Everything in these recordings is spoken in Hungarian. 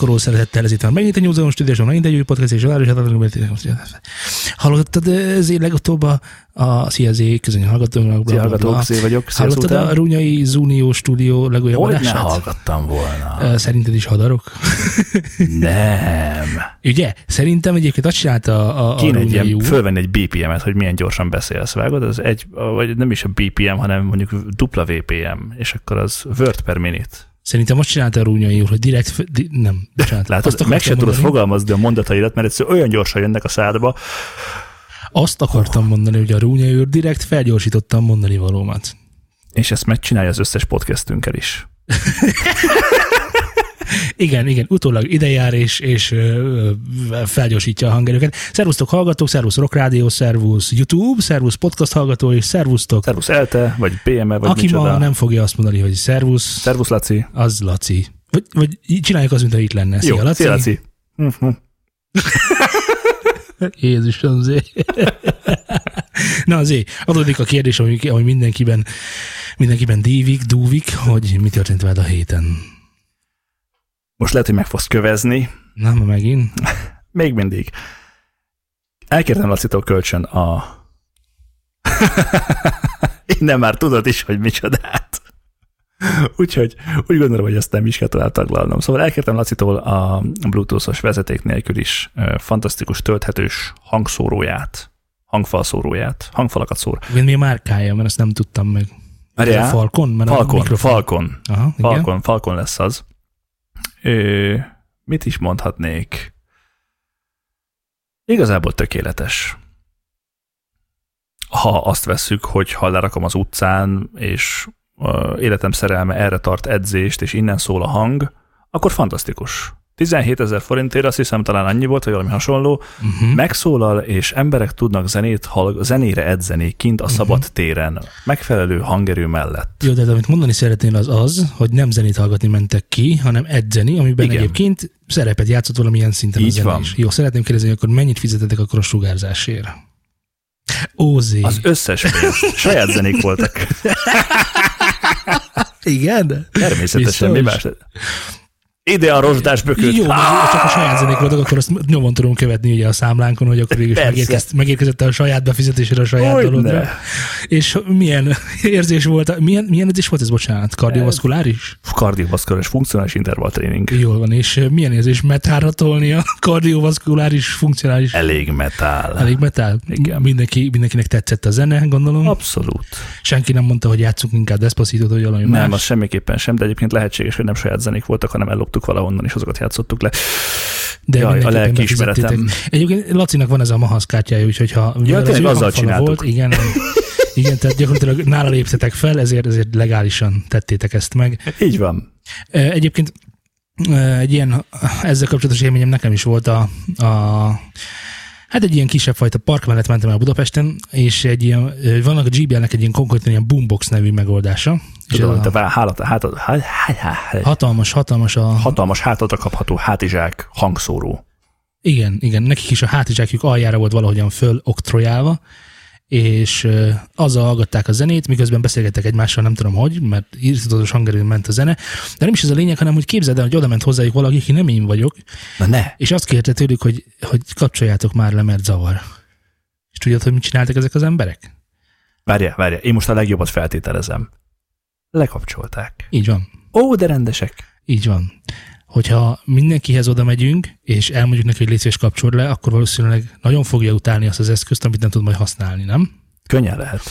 Akaró szeretettel, ez itt van megint egy Nyúzeum Stúdióson, megint egy új podcast, és a város Hallottad ez legutóbb a, a Szia Zé, közönyi hallgatóknak. Szia hallgatók, Zé vagyok. Szia Hallottad a Runyai Zunió stúdió legújabb Hogy ne hallgattam volna. Szerinted is hadarok? Nem. Ugye? Szerintem egyébként azt csinálta a, a, a Kéne egy Runyai ilyen, fölvenni egy BPM-et, hogy milyen gyorsan beszélsz, vágod? Az egy, vagy nem is a BPM, hanem mondjuk dupla VPM, és akkor az word per minute. Szerintem azt csinálta a Runyai úr, hogy direkt, di, nem, bocsánat. Látod, azt meg se akartam tudod fogalmazni a mondataidat, mert egyszerűen olyan gyorsan jönnek a szádba. Azt akartam mondani, hogy a Runyai úr direkt felgyorsította a mondani valómat. És ezt megcsinálja az összes podcastünkkel is. Igen, igen, utólag idejár és, és felgyorsítja a hangerőket. Szervusztok hallgatók, szervusz Rock Rádió, szervusz YouTube, szervusz podcast hallgató, és szervusztok. Szervusz Elte, vagy PM-e, vagy Aki micsoda. ma nem fogja azt mondani, hogy szervusz, Szervusz Laci. az Laci. Vagy, vagy csináljuk az, mintha itt lenne. Szia, Jó, Laci. szia Laci. Mhm. Jézusom, Zé. Na, Zé, adódik a kérdés, ami, ami mindenkiben, mindenkiben dívik, dúvik, hogy mi történt veled a héten. Most lehet, hogy meg fogsz kövezni. Na, ma megint. Még mindig. Elkértem Lacitól kölcsön a... Innen már tudod is, hogy micsodát. Úgyhogy úgy gondolom, hogy ezt nem is kell tovább taglalnom. Szóval elkértem Lacitól a Bluetooth-os vezeték nélkül is fantasztikus tölthetős hangszóróját, hangfalszóróját, hangfalakat szór. Én mi a márkája, mert ezt nem tudtam meg. Várjál. Falcon? Mert Falcon, Falcon. Aha, igen. Falcon, Falcon lesz az. Ö, mit is mondhatnék? Igazából tökéletes. Ha azt vesszük, hogy ha lerakom az utcán, és életem szerelme erre tart edzést, és innen szól a hang, akkor fantasztikus. 17 ezer forintért azt hiszem talán annyi volt, vagy valami hasonló, Uh-huh. megszólal, és emberek tudnak zenét, hallg- zenére edzeni kint a szabad téren, megfelelő hangerő mellett. Jó, de amit mondani szeretnél az az, hogy nem zenét hallgatni mentek ki, hanem edzeni, amiben Igen. Egyébként szerepet játszott valamilyen szinten Így a zene van. Jó, szeretném kérdezni, akkor mennyit fizetetek akkor a sugárzásért? Ózé. Az összes pénz. Saját zenék voltak. Igen? Természetesen, mi Biztos? más? Ide a rozsdás bököt. Jó, mert csak a saját zenék voltak, akkor azt nyomon tudom követni ugye a számlánkon, hogy akkor végül megérkezt, megérkezett a saját befizetésére a saját Hogyne. dalogra. És milyen érzés volt, milyen, milyen edzés volt ez, bocsánat? Kardiovaszkuláris? Kardiovaszkuláris funkcionális intervalltréning. Jól van, és milyen érzés metálra tolni a kardiovaszkuláris funkcionális Elég metál. Elég metál? Igen. Mindenki, mindenkinek tetszett a zene, gondolom. Abszolút. Senki nem mondta, hogy játszunk inkább Despacitot, vagy valami Nem, az más. semmiképpen sem, de egyébként lehetséges, hogy nem saját zenék voltak, hanem elloptuk valahonnan, és azokat játszottuk le. De Jaj, a lelkiismeretem. befizettétek. Egyébként Lacinak van ez a Mahasz kártyája, úgyhogy ha mivel az azzal csináltuk. volt, igen, igen, tehát gyakorlatilag nála léptetek fel, ezért, ezért legálisan tettétek ezt meg. Így van. Egyébként egy ilyen, ezzel kapcsolatos élményem nekem is volt a, a Hát egy ilyen kisebb fajta park mellett mentem el Budapesten, és egy ilyen, vannak a GBL-nek egy ilyen konkrétan ilyen Boombox nevű megoldása. És Tudom, ez hogy a te hálat, hátad, há, há, há, há, hatalmas, hatalmas a... hatalmas hátadra kapható hátizsák hangszóró. Igen, igen, nekik is a hátizsákjuk aljára volt valahogyan föl oktrojálva, és ö, azzal hallgatták a zenét, miközben beszélgettek egymással, nem tudom hogy, mert írtatos hangerőn ment a zene, de nem is ez a lényeg, hanem hogy képzeld el, hogy oda ment hozzájuk valaki, aki nem én vagyok, Na ne! és azt kérte tőlük, hogy, hogy kapcsoljátok már le, mert zavar. És tudod, hogy mit csináltak ezek az emberek? Várja, várja, én most a legjobbat feltételezem. Lekapcsolták. Így van. Ó, de rendesek. Így van. Hogyha mindenkihez oda megyünk, és elmondjuk neki, hogy légy szíves, kapcsol le, akkor valószínűleg nagyon fogja utálni azt az eszközt, amit nem tud majd használni, nem? Könnyen lehet.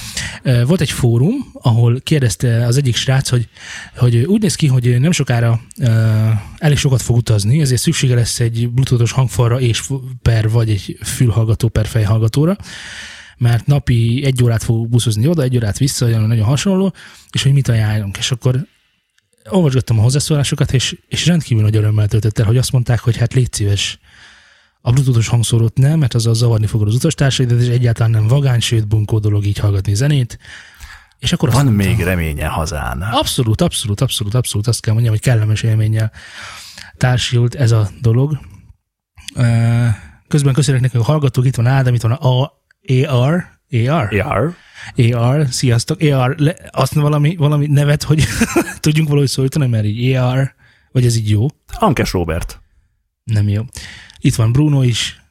Volt egy fórum, ahol kérdezte az egyik srác, hogy, hogy úgy néz ki, hogy nem sokára uh, elég sokat fog utazni, ezért szüksége lesz egy bluetoothos hangfalra és per vagy egy fülhallgató per fejhallgatóra, mert napi egy órát fog buszozni oda, egy órát vissza, olyan nagyon hasonló, és hogy mit ajánlunk. És akkor olvasgattam a hozzászólásokat, és, és rendkívül nagy örömmel töltött el, hogy azt mondták, hogy hát légy szíves, a bluetoothos hangszórót nem, mert azzal zavarni fogod az utastársaidat, és egyáltalán nem vagány, sőt bunkó dolog így hallgatni zenét. És akkor Van mondta, még reménye hazán. Abszolút, abszolút, abszolút, abszolút. Azt kell mondjam, hogy kellemes élménnyel társult ez a dolog. Közben köszönök nekünk a hallgatók, itt van Ádám, itt van a AR, AR, Jár. AR, sziasztok, AR, le, azt valami, valami nevet, hogy tudjunk valahogy szólítani, mert így AR, Vagy ez így jó? Ankes Robert. Nem jó. Itt van Bruno is,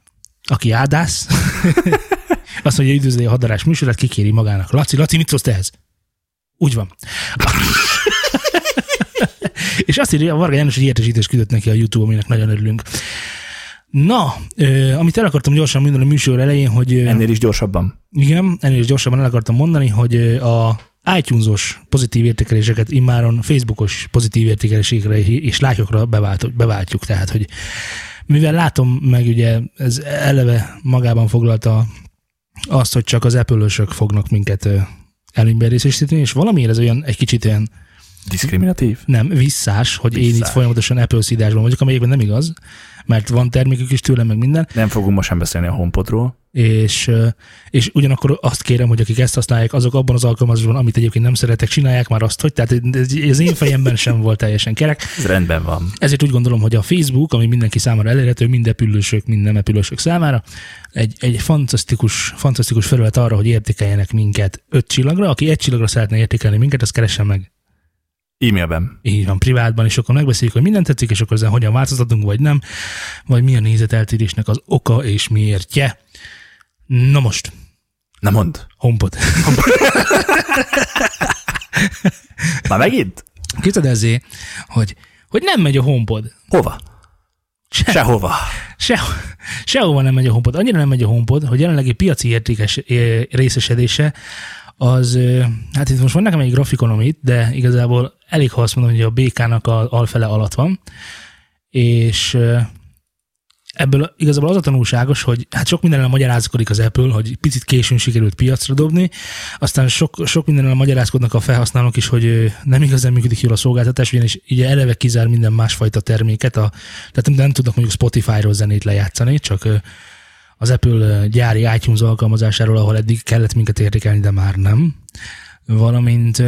aki ádász. Azt mondja, üdvözli a hadarás műsorát, kikéri magának. Laci, Laci, mit szólsz ehhez? Úgy van. És azt írja, a Varga János egy értesítést küldött neki a YouTube, aminek nagyon örülünk. Na, ö, amit el akartam gyorsan mondani a műsor elején, hogy... ö, Ennél is gyorsabban. igen, ennél is gyorsabban el akartam mondani, hogy ö, a iTunes-os pozitív értékeléseket immáron Facebookos pozitív értékelésekre és lájkokra bevált, beváltjuk. Tehát, hogy mivel látom meg ugye ez eleve magában foglalta azt, hogy csak az apple fognak minket előnyben részesíteni, és valamiért ez olyan egy kicsit olyan Diszkriminatív? nem, visszás, hogy én itt Visszás. folyamatosan Apple szidásban vagyok, egyébként nem igaz, mert van termékük is tőlem, meg minden, Nem fogunk most sem beszélni a HomePodról. és, és ugyanakkor azt kérem, hogy akik ezt használják, azok abban az alkalmazásban, amit egyébként nem szeretek, csinálják már azt, hogy tehát ez én fejemben sem volt teljesen kerek. Ez rendben van. Ezért úgy gondolom, hogy a Facebook, ami mindenki számára elérhető, mind epülősök, mind nem epülősök számára, egy, egy fantasztikus, fantasztikus felület arra, hogy értékeljenek minket öt csillagra. Aki egy csillagra szeretne értékelni minket, az keressen meg E-mailben. így van, privátban, és akkor megbeszéljük, hogy minden tetszik, és akkor ezen hogyan változtatunk, vagy nem, vagy mi a nézeteltérésnek az oka és miértje. Na most, Na mond. HomePod. Már megint? Képzeld ezzé, hogy, hogy nem megy a HomePod. Hova? Se, Sehova. se, sehova nem megy a HomePod. Annyira nem megy a HomePod, hogy jelenlegi piaci értékes részesedése az, hát itt most van nekem egy grafikonom itt, de igazából elég, ha azt mondom, hogy a BK-nak a alfele alatt van, és ebből igazából az a tanulságos, hogy hát sok mindenre magyarázkodik az Apple, hogy picit későn sikerült piacra dobni, aztán sok, sok mindenre magyarázkodnak a felhasználók is, hogy nem igazán működik jól a szolgáltatás, ugyanis ugye eleve kizár minden másfajta terméket, a, tehát nem tudnak mondjuk Spotify-ról zenét lejátszani, csak az Apple gyári iTunes alkalmazásáról, ahol eddig kellett minket értékelni, de már nem. Valamint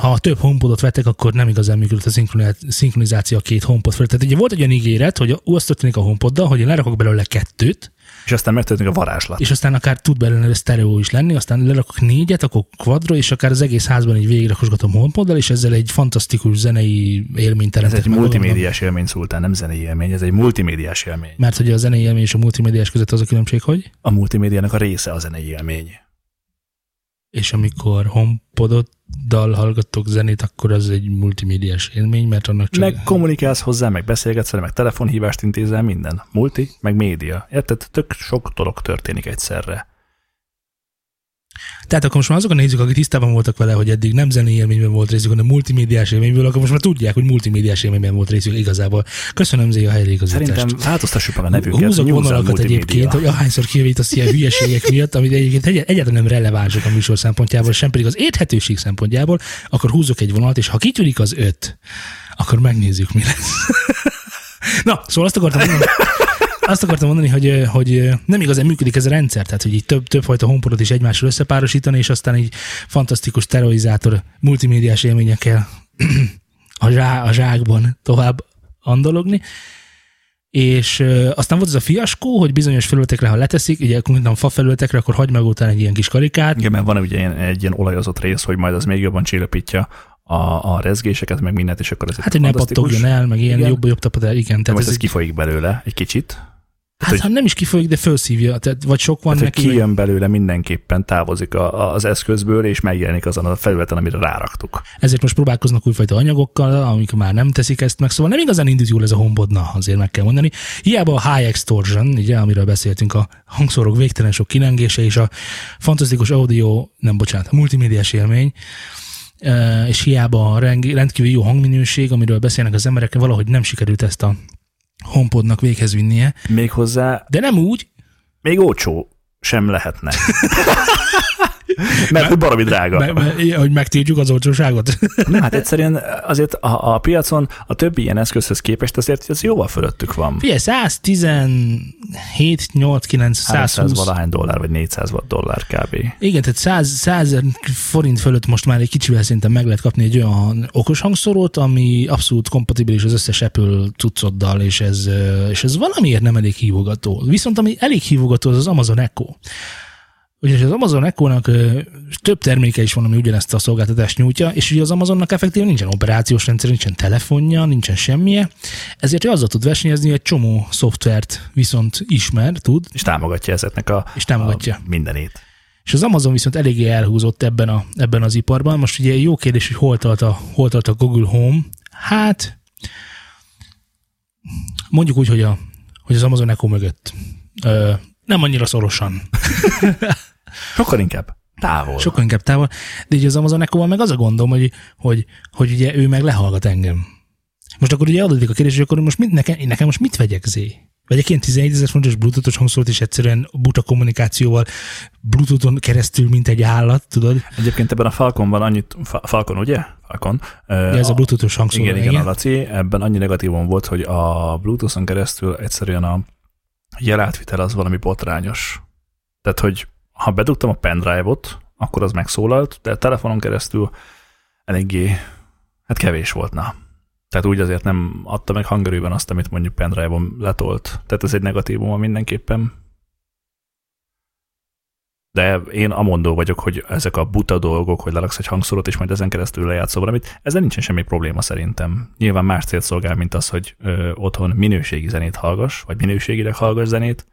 ha több homepodot vettek, akkor nem igazán működött a szinkroniz- szinkronizáció a két homepod felett. Tehát ugye volt egy olyan ígéret, hogy az történik a homepoddal, hogy én lerakok belőle kettőt, És aztán megtörténik a varázslat. és aztán akár tud belőle sztereó is lenni, aztán lerakok négyet, akkor quadro, és akár az egész házban így végigrakosgatom homepoddal, és ezzel egy fantasztikus zenei élményt Ez teremtek egy meg magamnak. multimédiás élmény, Szultán, nem zenei élmény, ez egy multimédiás élmény. Mert hogy a zenei élmény és a multimédiás között az a különbség, hogy? A multimédiának a része a zenei élmény. És amikor homepododdal hallgatok zenét, akkor az egy multimédiás élmény, mert annak csak... Meg kommunikálsz hozzá, meg beszélgetsz vele, meg telefonhívást intézel, minden. Multi, meg média. Érted? Tök sok dolog történik egyszerre. Tehát akkor most már azok a nézők, akik tisztában voltak vele, hogy eddig nem zenei élményben volt részük, hanem multimédiás élményből, akkor most már tudják, hogy multimédiás élményben volt részük igazából. Köszönöm Zé a helyreigazítást. Szerintem változtassuk meg a nevünket. Húzok vonalakat egyébként, hogy ahányszor kijavítasz ilyen hülyeségek miatt, amit egyébként egy- egyáltalán nem relevánsok a műsor szempontjából, sem pedig az érthetőség szempontjából, akkor húzok egy vonalat, és ha kitűnik az öt, akkor megnézzük, mi lesz. Na, szóval azt akartam mondani, azt akartam mondani, hogy, hogy nem igazán működik ez a rendszer, tehát hogy így több, többfajta honpodot is egymással összepárosítani, és aztán így fantasztikus terrorizátor multimédiás élményekkel a, zsá, a zsákban tovább andologni. És ö, aztán volt ez a fiaskó, hogy bizonyos felületekre, ha leteszik, ugye konkrétan fa felületekre, akkor hagy meg után egy ilyen kis karikát, Igen, mert van ugye ilyen, egy ilyen olajozott rész, hogy majd az még jobban csillapítja a, a rezgéseket, meg mindent, és akkor ez hát hogy ne pattogjon el, meg ilyen Igen. jobb, jobb tapad el, igen. Tehát most ez ez egy, kifolyik belőle egy kicsit. Hát hogy- ha nem is kifolyik, de felszívja, tehát vagy sok van Tehát, hogy neki, vagy- kijön belőle mindenképpen, távozik a, az eszközből, és megjelenik azon a felületen, amire ráraktuk. ezért most próbálkoznak újfajta anyagokkal, amik már nem teszik ezt meg, szóval nem igazán indult jól ez a HomePod, na, azért meg kell mondani. Hiába a High Extortion, ugye, amiről beszéltünk, a hangszórok végtelen sok kilengése és a fantasztikus audio, nem bocsánat, a multimédiás élmény, eh, és hiába a rendkívül jó hangminőség, amiről beszélnek az emberek, valahogy nem sikerült ezt a HomePodnak véghez vinnie, Méghozzá de nem úgy, még olcsó sem lehetne. Mert hogy baromi drága. me- me- hogy megtiltjuk az olcsóságot. Nem, hát egyszerűen azért a, a piacon a többi ilyen eszközhöz képest azért ez jóval fölöttük van. Figyelj, 117, 8, 9, 300 120 valahány dollár, vagy 400 dollár kb. Igen, tehát 100, 100 forint fölött most már egy kicsivel szerintem meg lehet kapni egy olyan okos hangszorót, ami abszolút kompatibilis az összes Apple cuccoddal, és ez, és ez valamiért nem elég hívogató. Viszont ami elég hívogató, az az Amazon Echo. Ugyanis az Amazon Echo-nak ö, több terméke is van, ami ugyanezt a szolgáltatást nyújtja, és ugye az Amazonnak effektíven nincsen operációs rendszer, nincsen telefonja, nincsen semmije, ezért ő azzal tud versenyezni, hogy egy csomó szoftvert viszont ismer, tud, És támogatja ezeknek a, és támogatja. a mindenét. És az Amazon viszont eléggé elhúzott ebben, a, ebben az iparban. Most ugye jó kérdés, hogy hol tart a, hol tart a Google Home. Hát, mondjuk úgy, hogy, a, hogy az Amazon Echo mögött. Ö, nem annyira szorosan, Sokkal inkább távol. sokkal inkább távol, de így az Amazon echo meg az a gondom, hogy, hogy, hogy ugye ő meg lehallgat engem. Most akkor ugye adódik a kérdés, hogy akkor most mit, nekem, nekem most mit vegyek zé? Vegyek ilyen 11 ezer fontos bluetoothos hangszórt, és egyszerűen buta kommunikációval bluetoothon keresztül, mint egy állat, tudod? Egyébként ebben a Falconban annyit, Fa- Falcon ugye? Falcon. Ja, ez a bluetoothos hangszóró. Igen, igen, a Laci. Ebben annyi negatívum volt, hogy a Bluetooth-on keresztül egyszerűen a jelátvitel az valami botrányos. Tehát, hogy ha bedugtam a pendrive-ot, akkor az megszólalt, de a telefonon keresztül eléggé, hát kevés volt, na. Tehát úgy azért nem adta meg hangerőben azt, amit mondjuk pendrive-on letolt. Tehát ez egy negatívum mindenképpen. De én amondó vagyok, hogy ezek a buta dolgok, hogy leraksz egy hangszórót, és majd ezen keresztül lejátszol valamit, ezzel nincsen semmi probléma szerintem. Nyilván más célt szolgál, mint az, hogy ö, otthon minőségi zenét hallgass, vagy minőségileg hallgass zenét.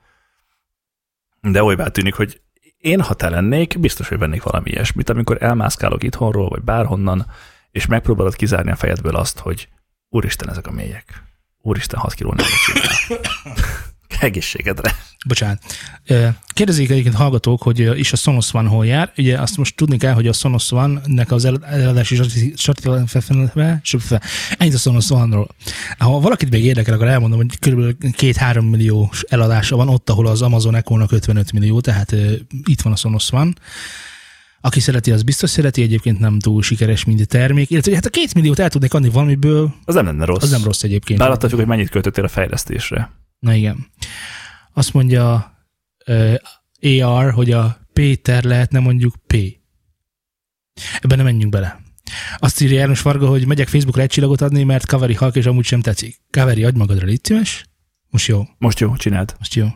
De olybá tűnik, hogy én, ha te lennék, biztos, hogy vennék valami ilyesmit, amikor elmászkálok itthonról, vagy bárhonnan, és megpróbálod kizárni a fejedből azt, hogy úristen, ezek a mélyek. Úristen, 6 kiló nem Egészségedre. Bocsánat. Kérdezik egyébként hallgatók, hogy is a Sonos One hol jár. Ugye azt most tudni kell, hogy a Sonos One-nek az el- eladási statisztikával, ennyit a Sonos One-ról. Ha valakit még érdekel, akkor elmondom, hogy kb. 2-3 milliós eladása van ott, ahol az Amazon Echo-nak 55 millió, tehát itt van a Sonos One. Aki szereti, az biztos szereti, egyébként nem túl sikeres, mint a termék. Illetve hát a két milliót el tudnék adni valamiből, Az nem lenne rossz. az nem rossz egyébként. Bár attól függ, hogy mennyit költöttél a fejlesztésre. Na igen. Azt mondja uh, AR, hogy a Péter lehetne mondjuk P. Ebben nem menjünk bele. Azt írja János Varga, hogy megyek Facebookra egy csillagot adni, mert Kaveri halk, és amúgy sem tetszik. Kaveri, adj magadra, légy szíves. Most jó, Most jó, csináld. most jó.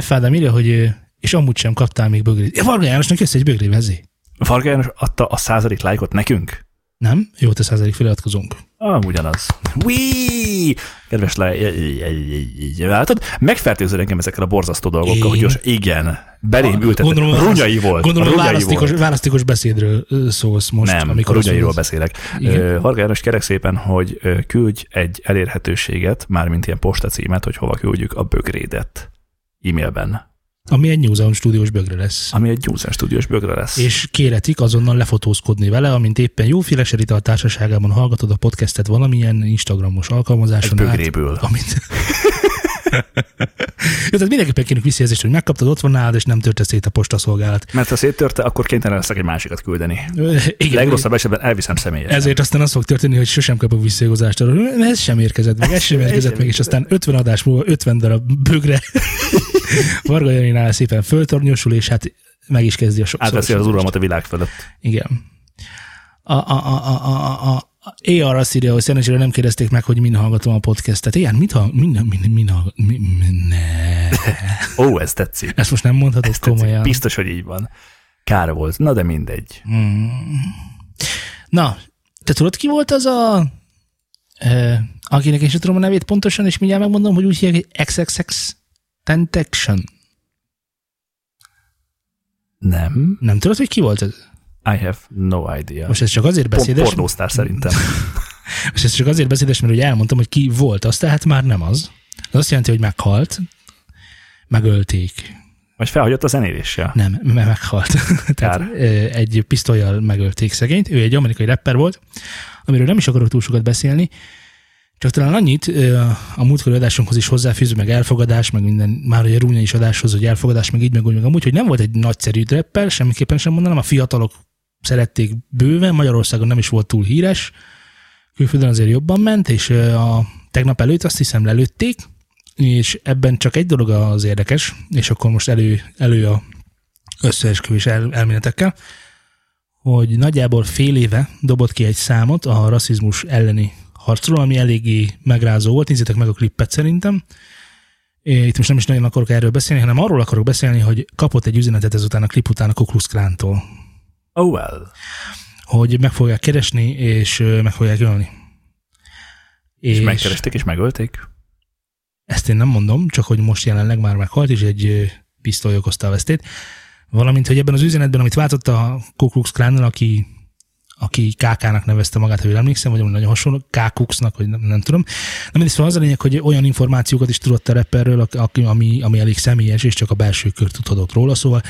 F. Ádám írja, hogy és amúgy sem kaptál még bögrét. Ja, Varga Jánosnak jössz egy bögré vezé. Varga János adta a századik lájkot nekünk? Nem? Jó, te százalék feliratkozunk. Ah, ugyanaz. Wee! Kedves le... Látod? Megfertőzöd engem ezekkel a borzasztó dolgokkal, hogy most igen, belém ültetett. Gondolom, a Runyai volt. Gondolom, runyai választékos, volt. választékos beszédről szólsz most. Nem, amikor runyairól beszélek. Igen. Ö, Varga János, kérek szépen, hogy küldj egy elérhetőséget, mármint ilyen postacímet, hogy hova küldjük a bögrédet e-mailben, Ami egy New Zealand stúdiós bögre lesz. ami egy József stúdiós bögre lesz. és kéretik azonnal lefotózkodni vele, amint éppen jóféle serital társaságában hallgatod a podcastet valamilyen Instagramos egy alkalmazáson át, bögréből. amit... Jó, tehát mindenképpen kérünk visszajelzést, hogy megkaptad, ott van nálad, és nem törte szét a postaszolgálat. Mert ha széttörte, akkor kénytelen leszek egy másikat küldeni. Igen, Legrosszabb esetben elviszem személyesen. ezért aztán az fog történni, hogy sosem kapok visszaigazást arról, ez sem érkezett meg, ez sem Ez érkezett meg, és aztán 50 adás múlva 50 darab bögre Varga Janinál szépen föltornyosul, és hát meg is kezdi a sokszor. Átveszi az uralmat a világ fölött. Igen. A, a, a, a, a, a, a AR azt írja, hogy szerencsére nem kérdezték meg, hogy min hallgatom a podcastet. Igen, mit hall, min, min, min, min, min, ne. Ó, ez tetszik. Ezt most nem mondhatod Ez tetszik. komolyan. Biztos, hogy így van. Kár volt. Na, de mindegy. Hmm. Na, te tudod, ki volt az a uh, akinek én sem tudom a nevét pontosan, és mindjárt megmondom, hogy úgy hívják, hogy XXX Tentation. Nem. Nem tudod, hogy ki volt ez? I have no idea. Most ez csak azért beszédes, pornósztár szerintem. és ez csak azért beszédes, mert ugye elmondtam, hogy ki volt az, tehát már nem az. Ez azt jelenti, hogy meghalt, megölték. Vagy felhagyott a zenéléssel. Nem, mert meghalt. Tehát egy pisztolyjal megölték szegényt. Ő egy amerikai rapper volt, amiről nem is akarok túl sokat beszélni, csak talán annyit a múltkori adásunkhoz is hozzáfűző, meg elfogadás, meg minden, már ugye Rúnya is adáshoz, hogy elfogadás, meg így, meg úgy, meg amúgy, hogy nem volt egy nagyszerű rapper, semmiképpen sem mondanám, a fiatalok szerették bőven, Magyarországon nem is volt túl híres, külföldön azért jobban ment, és a tegnap előtt azt hiszem lelőtték, és ebben csak egy dolog az érdekes, és akkor most elő, elő a összeesküvés el, elméletekkel, hogy nagyjából fél éve dobott ki egy számot a rasszizmus elleni harcról, ami eléggé megrázó volt, nézzétek meg a klippet szerintem, Itt most nem is nagyon akarok erről beszélni, hanem arról akarok beszélni, hogy kapott egy üzenetet ezután a klip után a Kuklus Klántól. Oh well. Hogy meg fogják keresni, és meg fogják ölni. És, és megkeresték, és megölték? Ezt én nem mondom, csak hogy most jelenleg már meghalt, és egy pisztoly okozta a vesztét. Valamint, hogy ebben az üzenetben, amit váltott a Ku Klux Klánnal, aki aki KK-nak nevezte magát, ha jól emlékszem, vagy nagyon hasonló, KKUX-nak, vagy nem, nem tudom. Na mindig szóval az a lényeg, hogy olyan információkat is tudott a rapperről, ami, ami elég személyes, és csak a belső kör tudhatott róla, szóval,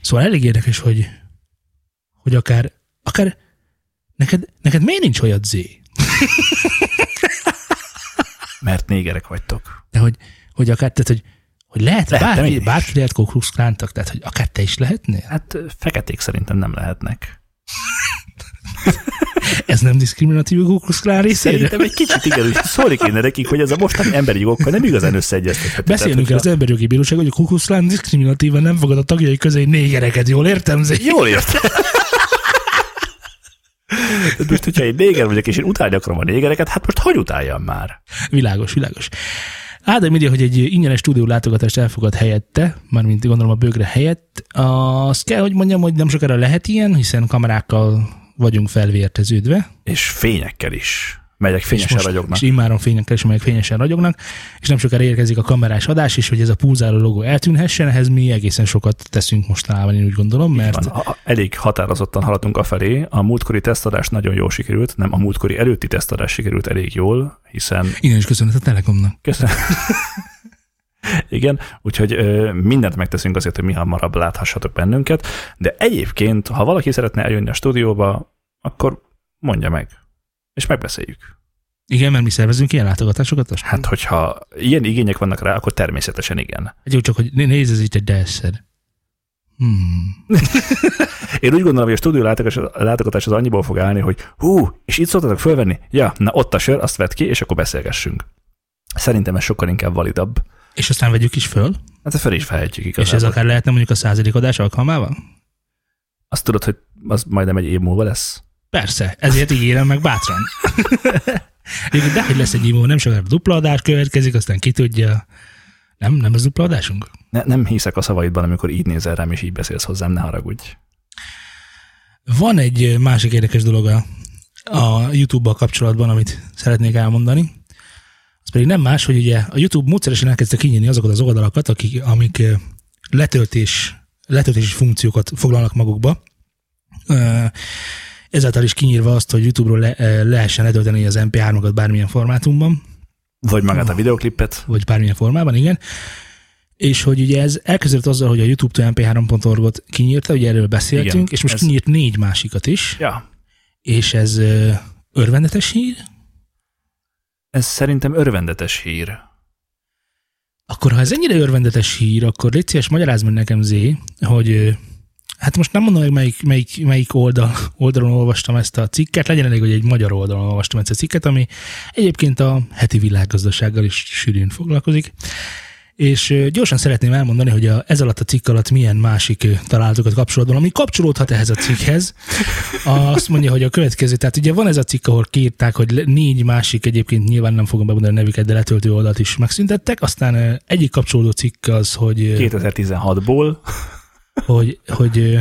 szóval elég érdekes, hogy, hogy akár, akár neked, neked miért nincs olyat Z? Mert négerek vagytok. De hogy, hogy akár, tehát, hogy, hogy lehet, lehet bárki, bárki lehet Ku tehát hogy akár te is lehetnél? Hát feketék szerintem nem lehetnek. Ez nem diszkriminatív Klux Klan részére? Szerintem egy kicsit igen, hogy szólni kéne nekik, hogy ez a mostani emberi jogokkal nem igazán összeegyeztethető. Beszélnünk kell az emberi jogi bíróság, hogy a Ku Klux Klan diszkriminatívan nem fogad a tagjai közé négereket, jól értem? Zé? Jól értem. most, hogyha én néger vagyok, és én utálni akarom a négereket, hát most hogy utáljam már? Világos, világos. Ádám írja, hogy egy ingyenes stúdió látogatást elfogad helyette, mármint gondolom a bőgre helyett. Azt kell, hogy mondjam, hogy nem sokára lehet ilyen, hiszen kamerákkal vagyunk felvérteződve. És fényekkel is melyek fényesen és ragyognak. És immáron fényekkel is, melyek fényesen ragyognak, és nem sokára érkezik a kamerás adás is, hogy ez a pulzáló logó eltűnhessen, ehhez mi egészen sokat teszünk mostanában, én úgy gondolom, mert... Van, elég határozottan haladunk afelé, a múltkori tesztadás nagyon jól sikerült, nem a múltkori előtti tesztadás sikerült elég jól, hiszen... Igen, is köszönet a Telekomnak. Köszönöm. Igen, úgyhogy ö, mindent megteszünk azért, hogy mi hamarabb láthassatok bennünket, de egyébként, ha valaki szeretne eljönni a stúdióba, akkor mondja meg, és megbeszéljük. Igen, mert mi szervezünk ilyen látogatásokat? Azt hát, hogyha ilyen igények vannak rá, akkor természetesen igen. Egy jó, csak hogy nézz ez itt egy desszed. Hmm. Én úgy gondolom, hogy a stúdió látogatás az annyiból fog állni, hogy hú, és itt szoktatok fölvenni? Ja, na ott a sör, azt vett ki, és akkor beszélgessünk. Szerintem ez sokkal inkább validabb. És aztán vegyük is föl? Hát fel is felhetjük igazából. És ez akár lehetne mondjuk a századik adás alkalmával? Azt tudod, hogy az majdnem egy év múlva lesz? Persze, ezért ígérem meg bátran. de hogy lesz egy múlva, nem sokára dupla adás következik, aztán ki tudja. Nem, nem ez dupla adásunk? Ne, nem hiszek a szavaidban, amikor így nézel rám, és így beszélsz hozzám, ne haragudj. Van egy másik érdekes dolog a, a YouTube-bal kapcsolatban, amit szeretnék elmondani pedig nem más, hogy ugye a YouTube módszeresen elkezdte kinyitni azokat az oldalakat, akik, amik letöltés, letöltési funkciókat foglalnak magukba. Ezáltal is kinyírva azt, hogy YouTube-ról le, lehessen letölteni az MP3-okat bármilyen formátumban. Vagy magát a videoklipet. Vagy bármilyen formában, igen. És hogy ugye ez elkezdődött azzal, hogy a YouTube-től mp3.org-ot kinyírta, ugye erről beszéltünk, igen, és most ez... kinyírt négy másikat is. Ja. És ez örvendetes hír, ez szerintem örvendetes hír. Akkor, ha ez ennyire örvendetes hír, akkor légy szíves, magyarázd meg nekem, Zé, hogy hát most nem mondom meg, melyik, melyik, melyik oldal, oldalon olvastam ezt a cikket, legyen elég, hogy egy magyar oldalon olvastam ezt a cikket, ami egyébként a heti világgazdasággal is sűrűn foglalkozik. És gyorsan szeretném elmondani, hogy a, ez alatt a cikk alatt milyen másik találatokat kapcsolatban, ami kapcsolódhat ehhez a cikkhez. Azt mondja, hogy a következő, tehát ugye van ez a cikk, ahol kérták, hogy négy másik, egyébként nyilván nem fogom bemondani a nevüket, de letöltő oldalt is megszüntettek. Aztán egyik kapcsolódó cikk az, hogy... 2016-ból. Hogy, hogy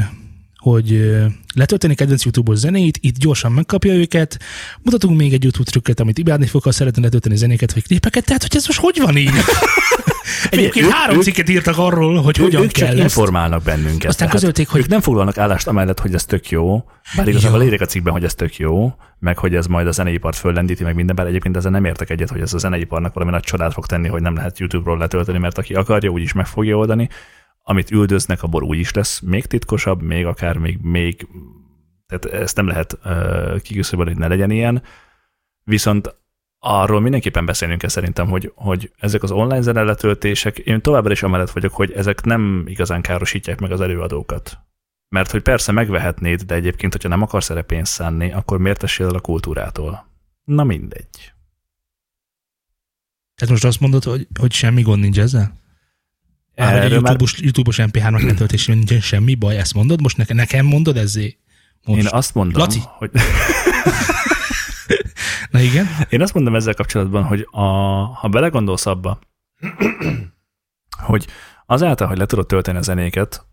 hogy letölteni kedvenc YouTube-os zenéit, itt gyorsan megkapja őket, mutatunk még egy YouTube trükket, amit imádni fog, ha szeretne letölteni zenéket vagy klipeket, tehát hogy ez most hogy van így? Egyébként ők, három ők, cikket írtak arról, hogy ők, hogyan ők kell csak ezt. informálnak bennünket. Aztán közölték, hogy... Ők nem foglalnak állást amellett, hogy ez tök jó, bár igazából leírek a cikkben, hogy ez tök jó, meg hogy ez majd a zeneipart föllendíti, meg minden, bár egyébként ezzel nem értek egyet, hogy ez a zeneiparnak valami nagy csodát fog tenni, hogy nem lehet YouTube-ról letölteni, mert aki akarja, úgyis meg fogja oldani. Amit üldöznek, abból úgy is lesz még titkosabb, még akár még, még tehát ezt nem lehet uh, kiküszöbölni, hogy ne legyen ilyen. Viszont arról mindenképpen beszélnünk kell szerintem, hogy, hogy ezek az online zeneletöltések, én továbbra is amellett vagyok, hogy ezek nem igazán károsítják meg az előadókat. Mert hogy persze megvehetnéd, de egyébként, hogyha nem akarsz erre pénzt szánni, akkor miért tessél el a kultúrától? Na mindegy. Tehát most azt mondod, hogy, hogy semmi gond nincs ezzel? Hogy a YouTube-os, már... YouTube-os MP3-nak letöltésében nincsen semmi baj, ezt mondod? Most nekem, nekem mondod ezzé? Most. Én azt mondom, Laci? hogy... Na igen. Én azt mondom ezzel kapcsolatban, hogy a, ha belegondolsz abba, hogy azáltal, hogy le tudod tölteni a zenéket,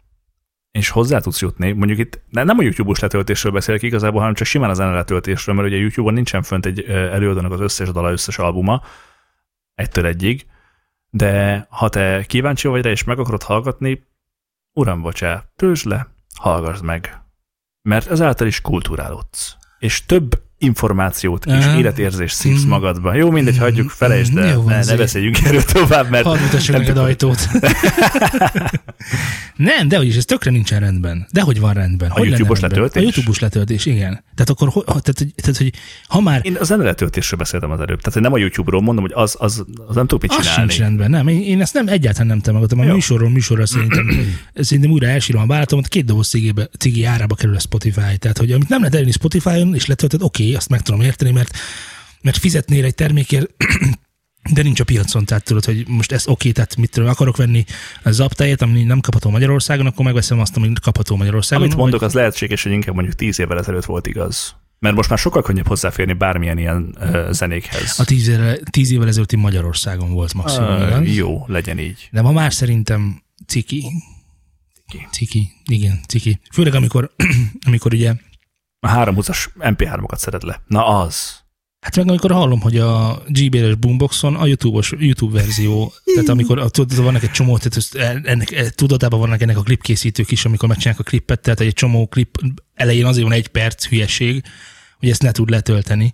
és hozzá tudsz jutni, mondjuk itt nem a YouTube-os letöltésről beszélek igazából, hanem csak simán a zene letöltésről, mert ugye YouTube-on nincsen fönt egy előadónak az összes dala, összes albuma, egytől egyig, de ha te kíváncsi vagy rá, és meg akarod hallgatni, uram, bocsá, töltsd le, hallgass meg. Mert ezáltal is kulturálódsz. És több információt és uh, életérzést szívsz magadba. Jó, mindegy, hagyjuk, felejtsd, de Jó, ne, ne beszéljünk erről tovább, mert... Hadd mutassuk neked ajtót. nem, de is, ez tökre nincsen rendben. De hogy van rendben? A hogy YouTube-os letöltés? A YouTube-os letöltés, igen. Tehát akkor, tehát, tehát, hogy ha már... Én az letöltésről beszéltem az előbb. Tehát hogy nem a YouTube-ról mondom, hogy az, az, az nem tudok mit csinálni. Az sincs rendben, nem. Én, én ezt nem egyáltalán nem támogatom. A Jó. műsorról műsorra szerintem, szerintem újra elsírom a bálatom, két doboz cigi árába kerül a Spotify. Tehát, hogy amit nem lehet elérni Spotify-on, és letöltöd, oké, okay, azt meg tudom érteni, mert, mert fizetnél egy termékért, de nincs a piacon, tehát tudod, hogy most ez oké, tehát mit tudom, akarok venni a zaptáját, ami nem kapható Magyarországon, akkor megveszem azt, amit kapható Magyarországon. Amit mondok, vagy... az lehetséges, hogy inkább mondjuk tíz évvel ezelőtt volt igaz. Mert most már sokkal könnyebb hozzáférni bármilyen ilyen uh, zenékhez. A tíz, évvel, tíz évvel ezelőtti Magyarországon volt maximum. Uh, jó, legyen így. De ma már szerintem ciki. Ciki. Ciki, igen, ciki. Főleg amikor, amikor ugye a 320-as MP3-okat szeded le. Na az. Hát meg amikor hallom, hogy a GBR-es Boomboxon a YouTube-os, YouTube verzió, tehát amikor tudod, vannak egy csomó, tehát ennek, e, tudatában vannak ennek a klipkészítők is, amikor megcsinálják a klippet, tehát egy csomó klip elején azért van egy perc hülyeség, hogy ezt ne tud letölteni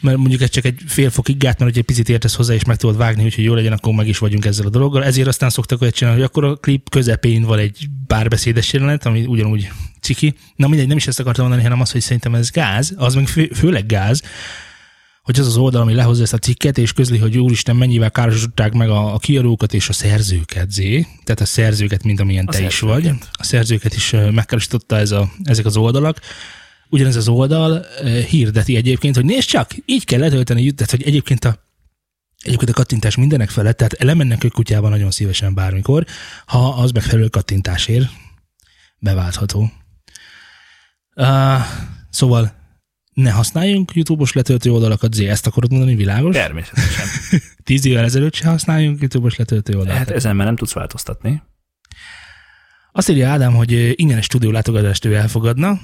mert mondjuk ez csak egy fél fokig gát, mert hogy egy picit értesz hozzá, és meg tudod vágni, úgyhogy jó legyen, akkor meg is vagyunk ezzel a dologgal. Ezért aztán szoktak olyat csinálni, hogy akkor a klip közepén van egy párbeszédes jelenet, ami ugyanúgy ciki. Na mindegy, nem is ezt akartam mondani, hanem az, hogy szerintem ez gáz, az meg fő, főleg gáz, hogy az az oldal, ami lehozza ezt a cikket, és közli, hogy úristen, mennyivel károsították meg a, a kiadókat és a szerzőket, zé. Tehát a szerzőket, mint amilyen a te szerzőket. is vagy. A szerzőket is megkárosította ez a, ezek az oldalak ugyanez az oldal hirdeti egyébként, hogy nézd csak, így kell letölteni, tehát hogy egyébként a Egyébként a kattintás mindenek felett, tehát lemennek ők kutyában nagyon szívesen bármikor, ha az megfelelő kattintásért beváltható. Uh, szóval ne használjunk YouTube-os letöltő oldalakat, Zé, ezt akarod mondani, világos? Természetesen. Tíz évvel ezelőtt se használjunk YouTube-os letöltő oldalakat. Hát ezen már nem tudsz változtatni. Azt írja Ádám, hogy ingyenes stúdió látogatást ő elfogadna,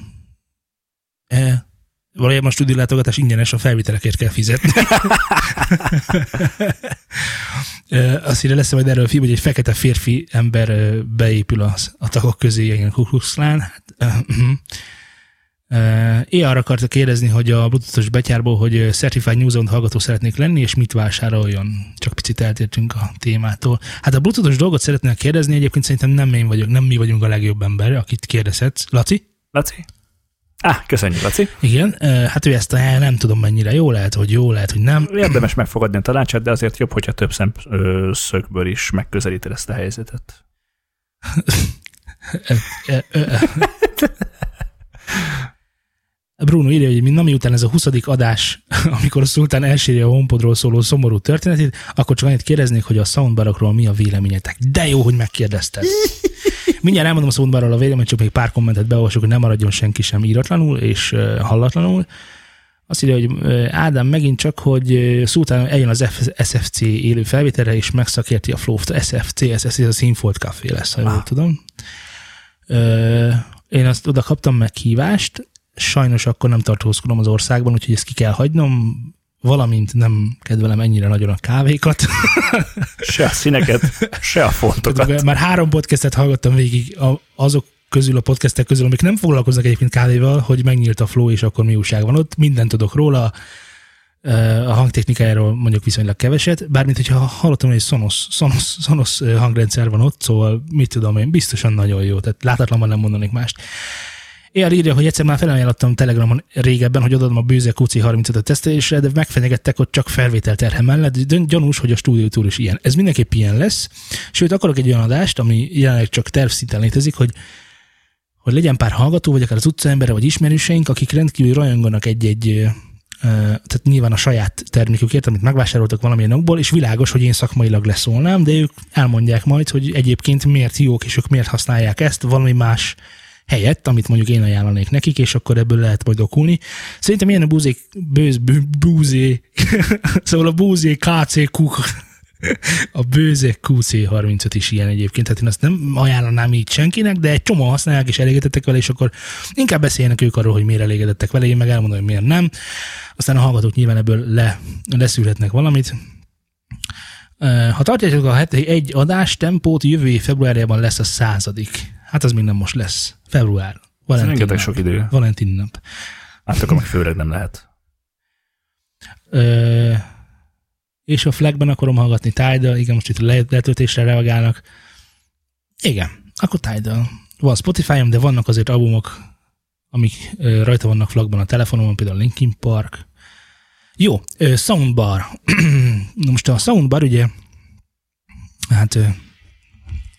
E, valójában a stúdiólátogatás ingyenes, a felvételekért kell fizetni. e, azt írja, lesz majd erről a film, hogy egy fekete férfi ember e, beépül a, a tagok közé, ilyen kukluxlán. Hát, e, uh, arra akarta kérdezni, hogy a Bluetooth-os betyárból, hogy Certified New Zone hallgató szeretnék lenni, és mit vásároljon. Csak picit eltértünk a témától. Hát a Bluetooth-os dolgot szeretnék kérdezni, egyébként szerintem nem én vagyok, nem mi vagyunk a legjobb ember, akit kérdezhetsz. Laci? Laci? Ah, köszönjük, Laci. Igen, hát ő ezt a, nem tudom mennyire jó lehet, hogy jó lehet, hogy nem. Érdemes megfogadni a tanácsát, de azért jobb, hogyha több szemszögből is megközelíted ezt a helyzetet. Bruno írja, hogy nem miután ez a 20. adás, amikor a szultán elsírja a honpodról szóló szomorú történetét, akkor csak annyit kérdeznék, hogy a soundbarokról mi a véleményetek. De jó, hogy megkérdezted. Mindjárt elmondom a soundbarról a véleményt, csak még pár kommentet beolvasok, hogy nem maradjon senki sem íratlanul és hallatlanul. Azt írja, hogy Ádám megint csak, hogy szultán eljön az SFC élő felvételre, és megszakérti a flow-t. SFC, ez a Sinfold Café lesz, ha jól tudom. Én azt oda kaptam meghívást, sajnos akkor nem tartózkodom az országban, úgyhogy ezt ki kell hagynom, valamint nem kedvelem ennyire nagyon a kávékat. Se a színeket, se a fontokat. Már három podcastet hallgattam végig azok közül, a podcastek közül, amik nem foglalkoznak egyébként kávéval, hogy megnyílt a flow, és akkor mi újság van ott. Mindent tudok róla, a hangtechnikájáról mondjuk viszonylag keveset, bármint hogyha hallottam, hogy egy Sonos, Sonos, Sonos hangrendszer van ott, szóval mit tudom én, biztosan nagyon jó, tehát látatlanban nem mondanék mást. Ér írja, hogy egyszer már felajánlottam Telegramon régebben, hogy odaadom a bőze QC 35 tesztelésre, de megfenyegettek ott csak felvételterhe mellett. Gyanús, hogy a stúdió túl is ilyen. Ez mindenképp ilyen lesz. Sőt, akarok egy olyan adást, ami jelenleg csak tervszinten létezik, hogy hogy legyen pár hallgató, vagy akár az utcaembere, vagy ismerőseink, akik rendkívül rajonganak egy-egy tehát nyilván a saját termékükért, amit megvásároltak valamilyen okból, és világos, hogy én szakmailag leszólnám, de ők elmondják majd, hogy egyébként miért jók, és ők miért használják ezt, valami más helyett, amit mondjuk én ajánlanék nekik, és akkor ebből lehet majd okulni. Szerintem ilyen a búzé, bőz, búzé, szóval a búzé KC kuk A bőze QC35 is ilyen egyébként, tehát én azt nem ajánlanám így senkinek, de egy csomó használják és elégedettek vele, és akkor inkább beszéljenek ők arról, hogy miért elégedettek vele, én meg elmondom, hogy miért nem. Aztán a hallgatók nyilván ebből le, leszűrhetnek valamit. Ha tartjátok a heti egy adás tempót, jövő év februárjában lesz a századik. Hát az még nem most lesz. Február. Valentin rengeteg sok idő. Valentin nap. Hát akkor meg főleg nem lehet. Ö, és a flagben akarom hallgatni Tidal, igen, most itt letöltésre reagálnak. Igen, akkor Tidal. Van Spotify-om, de vannak azért albumok, amik ö, rajta vannak flagban a telefonomon, például Linkin Park. Jó, ö, Soundbar. most a Soundbar ugye, hát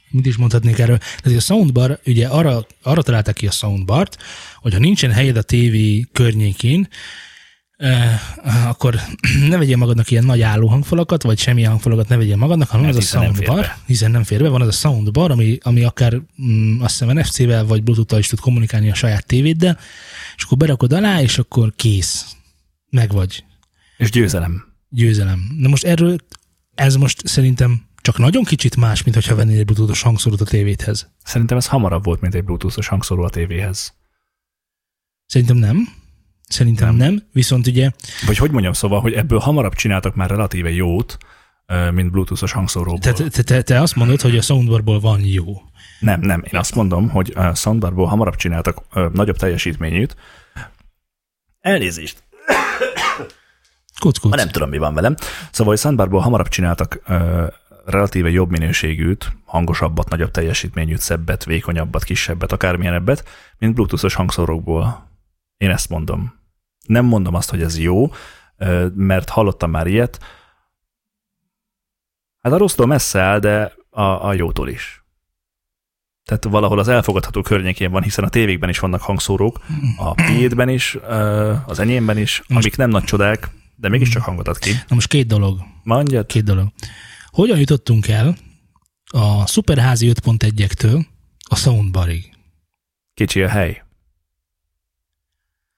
mit is mondhatnék erről? Tehát a Soundbar, ugye arra, arra találták ki a Soundbart, hogyha nincsen helyed a tévé környékén, Uh, akkor ne vegyél magadnak ilyen nagy álló hangfalakat, vagy semmilyen hangfalakat ne vegyél magadnak, hanem az a soundbar, hiszen nem fér be, van az a soundbar, ami, ami akár mm, azt hiszem NFC-vel vagy Bluetooth-tal is tud kommunikálni a saját tévéddel, és akkor berakod alá, és akkor kész. Meg vagy. És győzelem. Győzelem. Na most erről, ez most szerintem csak nagyon kicsit más, mint hogyha vennél egy bluetoothos hangszórót a tévédhez. Szerintem ez hamarabb volt, mint egy bluetoothos hangszóró a tévéhez. Szerintem nem. Szerintem nem. nem, viszont ugye... Vagy hogy mondjam, szóval, hogy ebből hamarabb csináltak már relatíve jót, mint bluetoothos hangszóróból. Te, te, te, te azt mondod, hogy a soundbarból van jó. Nem, nem. Én azt mondom, hogy a soundbarból hamarabb csináltak ö, nagyobb teljesítményűt. Elnézést. Kuc, kuc. Nem tudom, mi van velem. Szóval, hogy soundbarból hamarabb csináltak ö, relatíve jobb minőségűt, hangosabbat, nagyobb teljesítményűt, szebbet, vékonyabbat, kisebbet, akármilyenebbet, mint bluetoothos hangszórókból. Én ezt mondom. Nem mondom azt, hogy ez jó, mert hallottam már ilyet. Hát a rossztól messze áll, de a, a jótól is. Tehát valahol az elfogadható környékén van, hiszen a tévékben is vannak hangszórók, a piédben is, az enyémben is, amik nem nagy csodák, de mégiscsak hangot ad ki. Na most két dolog. Mondjad. Két dolog. Hogyan jutottunk el a szuperházi 5.1-ektől a soundbarig? Kicsi a hely.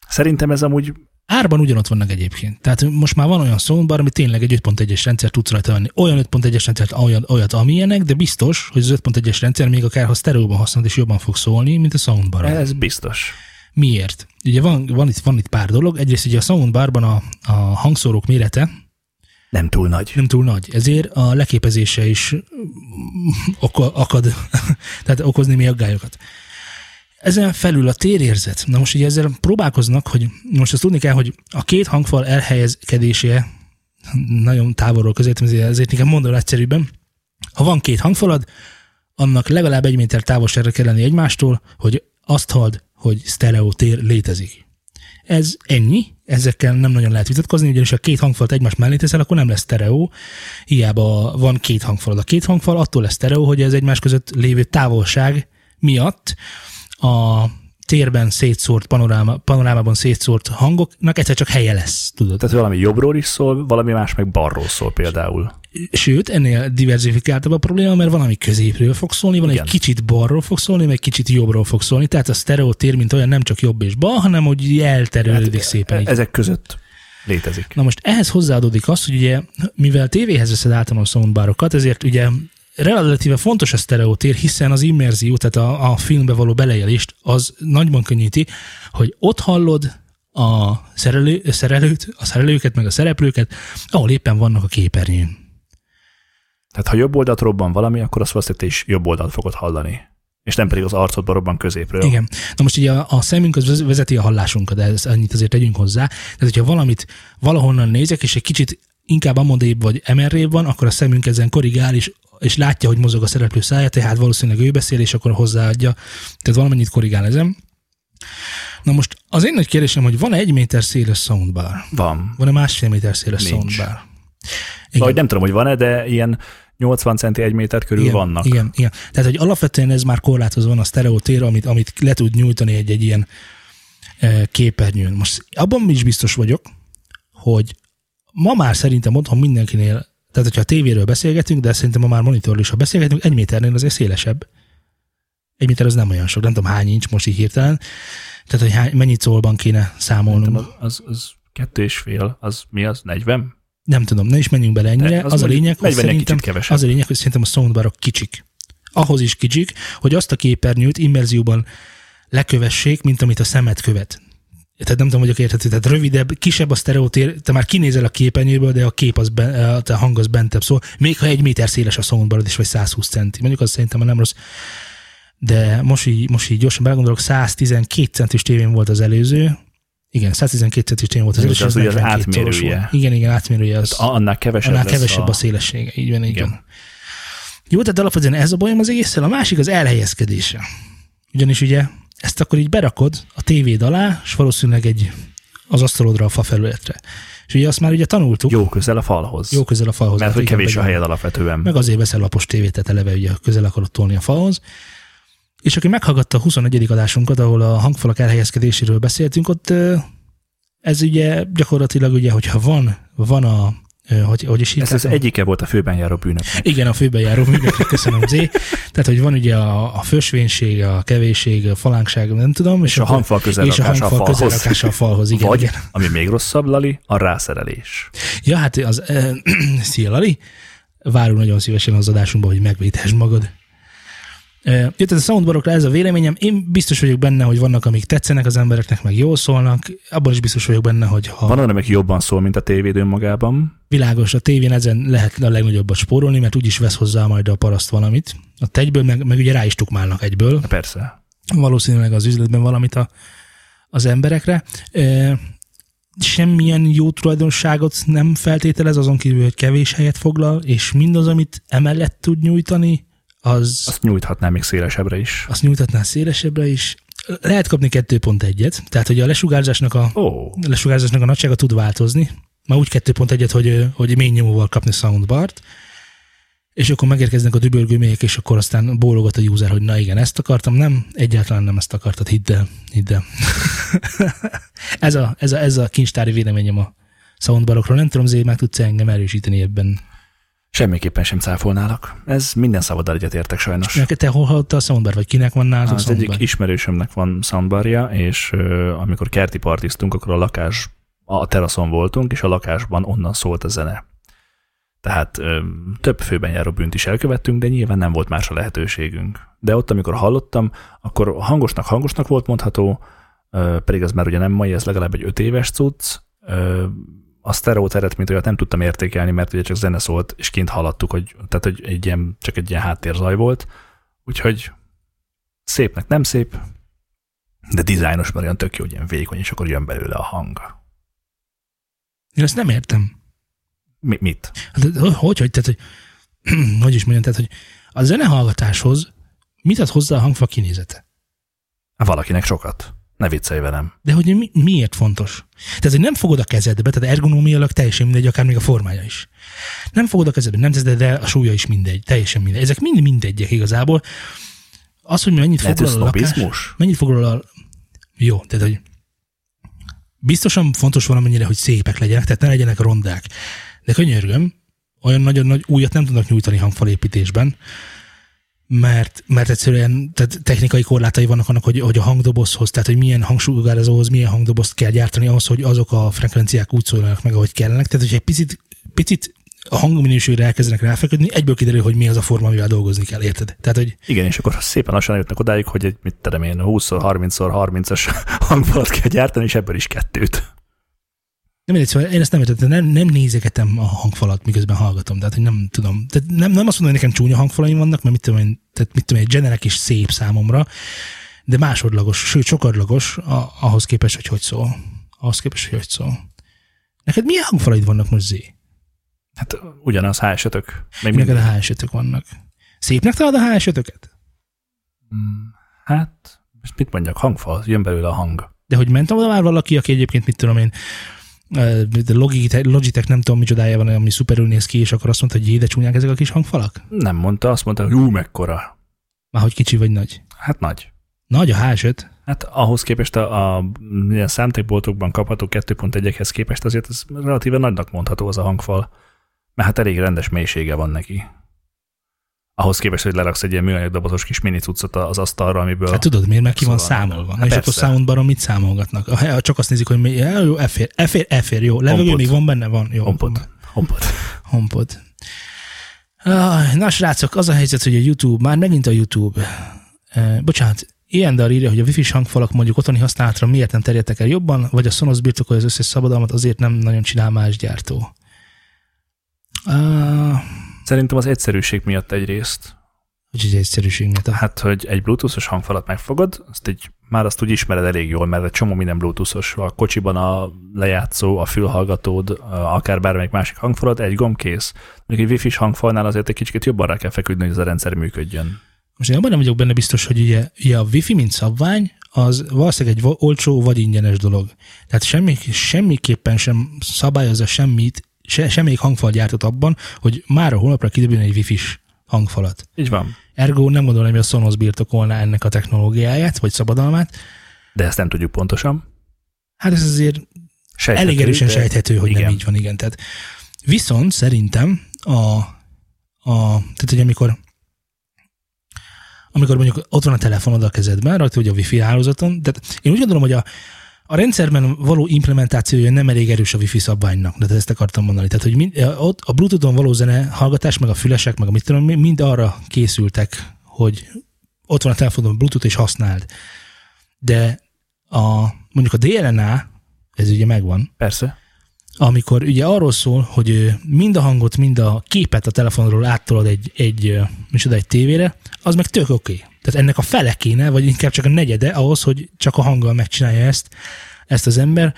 Szerintem ez amúgy Árban ugyanott vannak egyébként. Tehát most már van olyan soundbar, ami tényleg egy 5.1-es rendszer tudsz rajta venni. Olyan 5.1-es rendszert, olyan, olyat, amilyenek, de biztos, hogy az 5.1-es rendszer még akár ha sztereóban használod, és jobban fog szólni, mint a soundbar. Ez biztos. Miért? Ugye van, van, itt, van itt pár dolog. Egyrészt ugye a soundbarban a, a hangszórók mérete nem túl nagy. Nem túl nagy. Ezért a leképezése is akad, tehát okozni mi aggályokat. Ezen felül a térérzet. Na most ugye ezzel próbálkoznak, hogy most azt tudni kell, hogy a két hangfal elhelyezkedése nagyon távolról közelítem, ezért nekem mondom egyszerűbben. Ha van két hangfalad, annak legalább egy méter távolságra kell lenni egymástól, hogy azt halld, hogy sztereó tér létezik. Ez ennyi, ezekkel nem nagyon lehet vitatkozni, ugyanis ha két hangfalat egymás mellé teszel, akkor nem lesz sztereó. Hiába van két hangfal. A két hangfal attól lesz sztereó, hogy ez egymás között lévő távolság miatt a térben szétszórt, panoráma, panorámában szétszórt hangoknak egyszer csak helye lesz, tudod. Tehát valami jobbról is szól, valami más meg balról szól például. Sőt, ennél diversifikáltabb a probléma, mert valami középről fog szólni, van Igen. egy kicsit balról fog szólni, meg egy kicsit jobbról fog szólni. Tehát a sztereó tér, mint olyan nem csak jobb és bal, hanem hogy elterülődik hát, szépen. Így. Ezek között létezik. Na most ehhez hozzáadódik az, hogy ugye, mivel tévéhez veszed általában a soundbarokat, ezért ugye relatíve fontos a sztereotér, hiszen az immerzió, tehát a, a filmbe való belejelést, az nagyban könnyíti, hogy ott hallod a szerelő, szerelőt, a szerelőket, meg a szereplőket, ahol éppen vannak a képernyőn. Tehát ha jobb oldalt robban valami, akkor azt valószínűleg te is jobb oldalt fogod hallani. És nem pedig az arcodba robban középről. Igen. Na most ugye a, a szemünk az vezeti a hallásunkat, de ezt annyit azért tegyünk hozzá. Tehát, hogyha valamit valahonnan nézek, és egy kicsit inkább amodébb vagy emerrébb van, akkor a szemünk ezen korrigál, és és látja, hogy mozog a szereplő szája, tehát valószínűleg ő beszél, és akkor hozzáadja. Tehát valamennyit korrigál ezen. Na most az én nagy kérdésem, hogy van egy méter széles soundbar? Van. Van-e másfél méter széles Nincs. soundbar? Igen. Vagy nem tudom, hogy van-e, de ilyen 80 centi egy méter körül igen, vannak. Igen, igen. Tehát, hogy alapvetően ez már korlátozva van a sztereotér, amit, amit le tud nyújtani egy, egy ilyen e, képernyőn. Most abban is biztos vagyok, hogy ma már szerintem otthon mindenkinél tehát, hogyha a tévéről beszélgetünk, de szerintem ma már monitorról is, ha beszélgetünk, egy méternél azért szélesebb. Egy méter az nem olyan sok, nem tudom hány nincs most így hirtelen. Tehát, hogy hány, mennyit szólban kéne számolnunk. Az, az, az kettő és fél, az mi az? 40? Nem tudom, ne is menjünk bele ennyire. De Az, az a lényeg, hogy 40 szerintem, az a lényeg, hogy szerintem a soundbarok kicsik. Ahhoz is kicsik, hogy azt a képernyőt immerzióban lekövessék, mint amit a szemet követ. Tehát nem tudom, hogy érthető. Tehát rövidebb, kisebb a sztereotér, te már kinézel a képernyőből, de a kép az, ben, a hang az bentebb szól. Még ha egy méter széles a soundbarod is, vagy 120 centi. Mondjuk az szerintem nem rossz. De most így, most így gyorsan belegondolok, 112 centis tévén volt az előző. Igen, 112 centis volt az előző. az az 42 szoros átmérője. Igen, igen, átmérője. Az, Tehát annál kevesebb, annál kevesebb a, a... szélessége. Így van, Igen. van. Jó, tehát alapvetően ez a bajom az egésszel, a másik az elhelyezkedése. Ugyanis ugye ezt akkor így berakod a tévéd alá, és valószínűleg egy az asztalodra a fa felületre. És ugye azt már ugye tanultuk, Jó közel a falhoz. jó közel a falhoz. Mert hogy igen, kevés a begyom. helyed alapvetően. Meg azért veszel lapos tévét, tehát eleve ugye közel akarod tolni a falhoz. És aki meghallgatta a 21. adásunkat, ahol a hangfalak elhelyezkedéséről beszéltünk, ott ez ugye gyakorlatilag ugye, hogyha van, van a, hogy, hogy is Ez az a- egyike volt a főben járó bűnöknek. igen, a főben járó mindenki, köszönöm Z. Tehát, hogy van ugye a, a fősvénység, a kevésség, a falánkság, nem tudom. És, És a hangfal a közelrakása a hangfal falhoz. közelrakása a falhoz, igen. Vagy, igen. ami még rosszabb, Lali, a rászerelés. Ja, hát az, uh, szia Lali, várunk nagyon szívesen az adásunkba, hogy megvédhess magad. Jött ez a soundbarokra ez a véleményem. Én biztos vagyok benne, hogy vannak, amik tetszenek az embereknek, meg jól szólnak. Abban is biztos vagyok benne, hogy ha Van olyan, amelyik jobban szól, mint a tévéd önmagában. világos, a tévén ezen lehet a legnagyobbat spórolni, mert úgyis vesz hozzá majd a paraszt valamit. A egyből, meg, meg ugye rá is tukmálnak egyből. Persze. valószínűleg az üzletben valamit a, az emberekre. E, semmilyen jó tulajdonságot nem feltételez, azon kívül, hogy kevés helyet foglal, és mindaz, amit emellett tud nyújtani, az Azt nyújthatnám még szélesebbre is. azt nyújtatná szélesebbre is. Lehet kapni 2.1-et, tehát hogy a lesugárzásnak a, Ó, a lesugárzásnak a nagysága tud változni. Már úgy 2.1-et, hogy, hogy mély nyomóval kapni soundbart, és akkor megérkeznek a dübörgő mélyek, és akkor aztán bólogat a user, hogy na igen, ezt akartam, nem, egyáltalán nem ezt akartad, hidd el, hidd el. ez, a, ez, a, ez a kincstári véleményem a soundbarokról. Nem tudom, Zé, meg tudsz engem erősíteni ebben. Semmiképpen sem cáfolnálak. Ez minden szavaddal egyetértek sajnos. Neked te hol hallottál a soundbar, vagy kinek van nálad Az egyik ismerősömnek van soundbarja, és ö, amikor kerti partiztunk, akkor a lakás, a teraszon voltunk, és a lakásban onnan szólt a zene. Tehát ö, több főben járó bűnt is elkövettünk, de nyilván nem volt más a lehetőségünk. De ott, amikor hallottam, akkor hangosnak hangosnak volt mondható, ö, pedig az már ugye nem mai, ez legalább egy öt éves cucc. Ö, a sztereóteret, mint olyat nem tudtam értékelni, mert ugye csak zene szólt, és kint hallottuk, hogy, tehát, hogy egy ilyen, csak egy ilyen háttérzaj volt. Úgyhogy szépnek nem szép, de dizájnos, mert olyan tök jó, hogy ilyen vékony, és akkor jön belőle a hang. Én ezt nem értem. Mi, mit? Hát, hogy, hogy, tehát, hogy, hogy is mondjam, tehát, hogy a zenehallgatáshoz mit ad hozzá a hangfa kinézete? Valakinek sokat. Ne viccelj velem. De hogy mi, miért fontos? Tehát, hogy nem fogod a kezedbe, tehát ergonómiailag teljesen mindegy, akár még a formája is. Nem fogod a kezedbe, nem teszed, de a súlya is mindegy, teljesen mindegy. Ezek mind mindegyek igazából. Az, hogy mennyit Lehet, foglal a lakás, mennyit foglal a... Jó, tehát, hogy biztosan fontos valamennyire, hogy szépek legyenek, tehát ne legyenek rondák. De könyörgöm, olyan nagyon nagy újat nem tudnak nyújtani hangfalépítésben, mert, mert egyszerűen tehát technikai korlátai vannak annak, hogy, hogy a hangdobozhoz, tehát hogy milyen hangsugározóhoz, milyen hangdobozt kell gyártani ahhoz, hogy azok a frekvenciák úgy szóljanak meg, ahogy kellenek. Tehát, hogyha egy picit, picit a hangminőségre elkezdenek ráfeküdni, egyből kiderül, hogy mi az a forma, amivel dolgozni kell, érted? Tehát, hogy Igen, és akkor szépen lassan jutnak odáig, hogy egy, mit tudom én, 20-30x30-as hangfalat kell gyártani, és ebből is kettőt. Nem mindegy, szóval én ezt nem értettem, nem, nem nézegetem a hangfalat, miközben hallgatom, tehát hogy nem tudom. Tehát nem, nem azt mondom, hogy nekem csúnya hangfalaim vannak, mert mit tudom én, tehát mit tudom én, egy generek is szép számomra, de másodlagos, sőt sokadlagos a, ahhoz képest, hogy hogy szól. Ahhoz képest, hogy hogy szól. Neked milyen hangfalaid vannak most, Zé? Hát ugyanaz HS-ötök. Még Neked a hs vannak. Szépnek találod a hs Hmm, Hát, most mit mondjak, hangfal, jön belőle a hang. De hogy ment oda már valaki, aki egyébként, mit tudom én, de Logitech, Logitech nem tudom micsodája van, ami szuperül néz ki, és akkor azt mondta, hogy jé, de csúnyák ezek a kis hangfalak? Nem mondta, azt mondta, hogy ú, mekkora. Már hogy kicsi vagy nagy. Hát nagy. Nagy a HS5. Hát ahhoz képest a, a ilyen számtékboltokban kapható 2.1-ekhez képest azért ez relatíve nagynak mondható az a hangfal, mert hát elég rendes mélysége van neki. Ahhoz képest, hogy leraksz egy ilyen műanyag dobozos kis mini cuccot az asztalra, amiből... Hát tudod miért, mert ki van Szóval- számolva. Hát és persze. akkor soundbaron mit számolgatnak? Ha csak azt nézik, hogy mi, jó, efér, efér, efér, jó. Levegő még van benne? Van. Jó. Kompot. HomePod. HomePod. Ah, Na, srácok, az a helyzet, hogy a YouTube, már megint a YouTube. Eh, bocsánat, ilyen dal írja, hogy a wifi hangfalak mondjuk otthoni használatra miért nem terjedtek el jobban, vagy a Sonos birtokolja az összes szabadalmat, azért nem nagyon csinál más gyártó. Ah, Szerintem az egyszerűség miatt egyrészt. hogy egy egyszerűség miatt. Hát, hogy egy bluetoothos hangfalat megfogod, azt egy, már azt úgy ismered elég jól, mert egy csomó minden bluetoothos. A kocsiban a lejátszó, a fülhallgatód, akár bármelyik másik hangfalat, egy gomb kész. Mondjuk egy wifi hangfalnál azért egy kicsit jobban rá kell feküdni, hogy ez a rendszer működjön. most én abban nem vagyok benne biztos, hogy ugye, ugye a wifi, mint szabvány, az valószínűleg egy olcsó vagy ingyenes dolog. Tehát semmi, semmiképpen sem szabályozza semmit, se, semmelyik hangfalgyártót abban, hogy már a holnapra kiderüljön egy wifi-s hangfalat. Így van. Ergo nem gondolom, hogy a Sonos birtokolná ennek a technológiáját, vagy szabadalmát. De ezt nem tudjuk pontosan. Hát ez azért Sejthető, elég erősen de- sejthető, hogy igen. nem így van, igen. Tehát viszont szerintem a, a tehát hogy amikor amikor mondjuk ott van a telefonod a kezedben, rajta hogy a wifi hálózaton, tehát én úgy gondolom, hogy a, a rendszerben való implementációja nem elég erős a wifi szabványnak, de ezt akartam mondani. Tehát, hogy mind, ott a Bluetooth-on való zene hallgatás, meg a fülesek, meg a mit tudom, mind arra készültek, hogy ott van a telefonon Bluetooth és használd. De a, mondjuk a DLNA, ez ugye megvan, Persze. amikor ugye arról szól, hogy ö, mind a hangot, mind a képet a telefonról áttolod egy, egy, ö, micsoda, egy tévére, az meg tök oké. Okay. Tehát ennek a fele kéne, vagy inkább csak a negyede ahhoz, hogy csak a hanggal megcsinálja ezt, ezt az ember,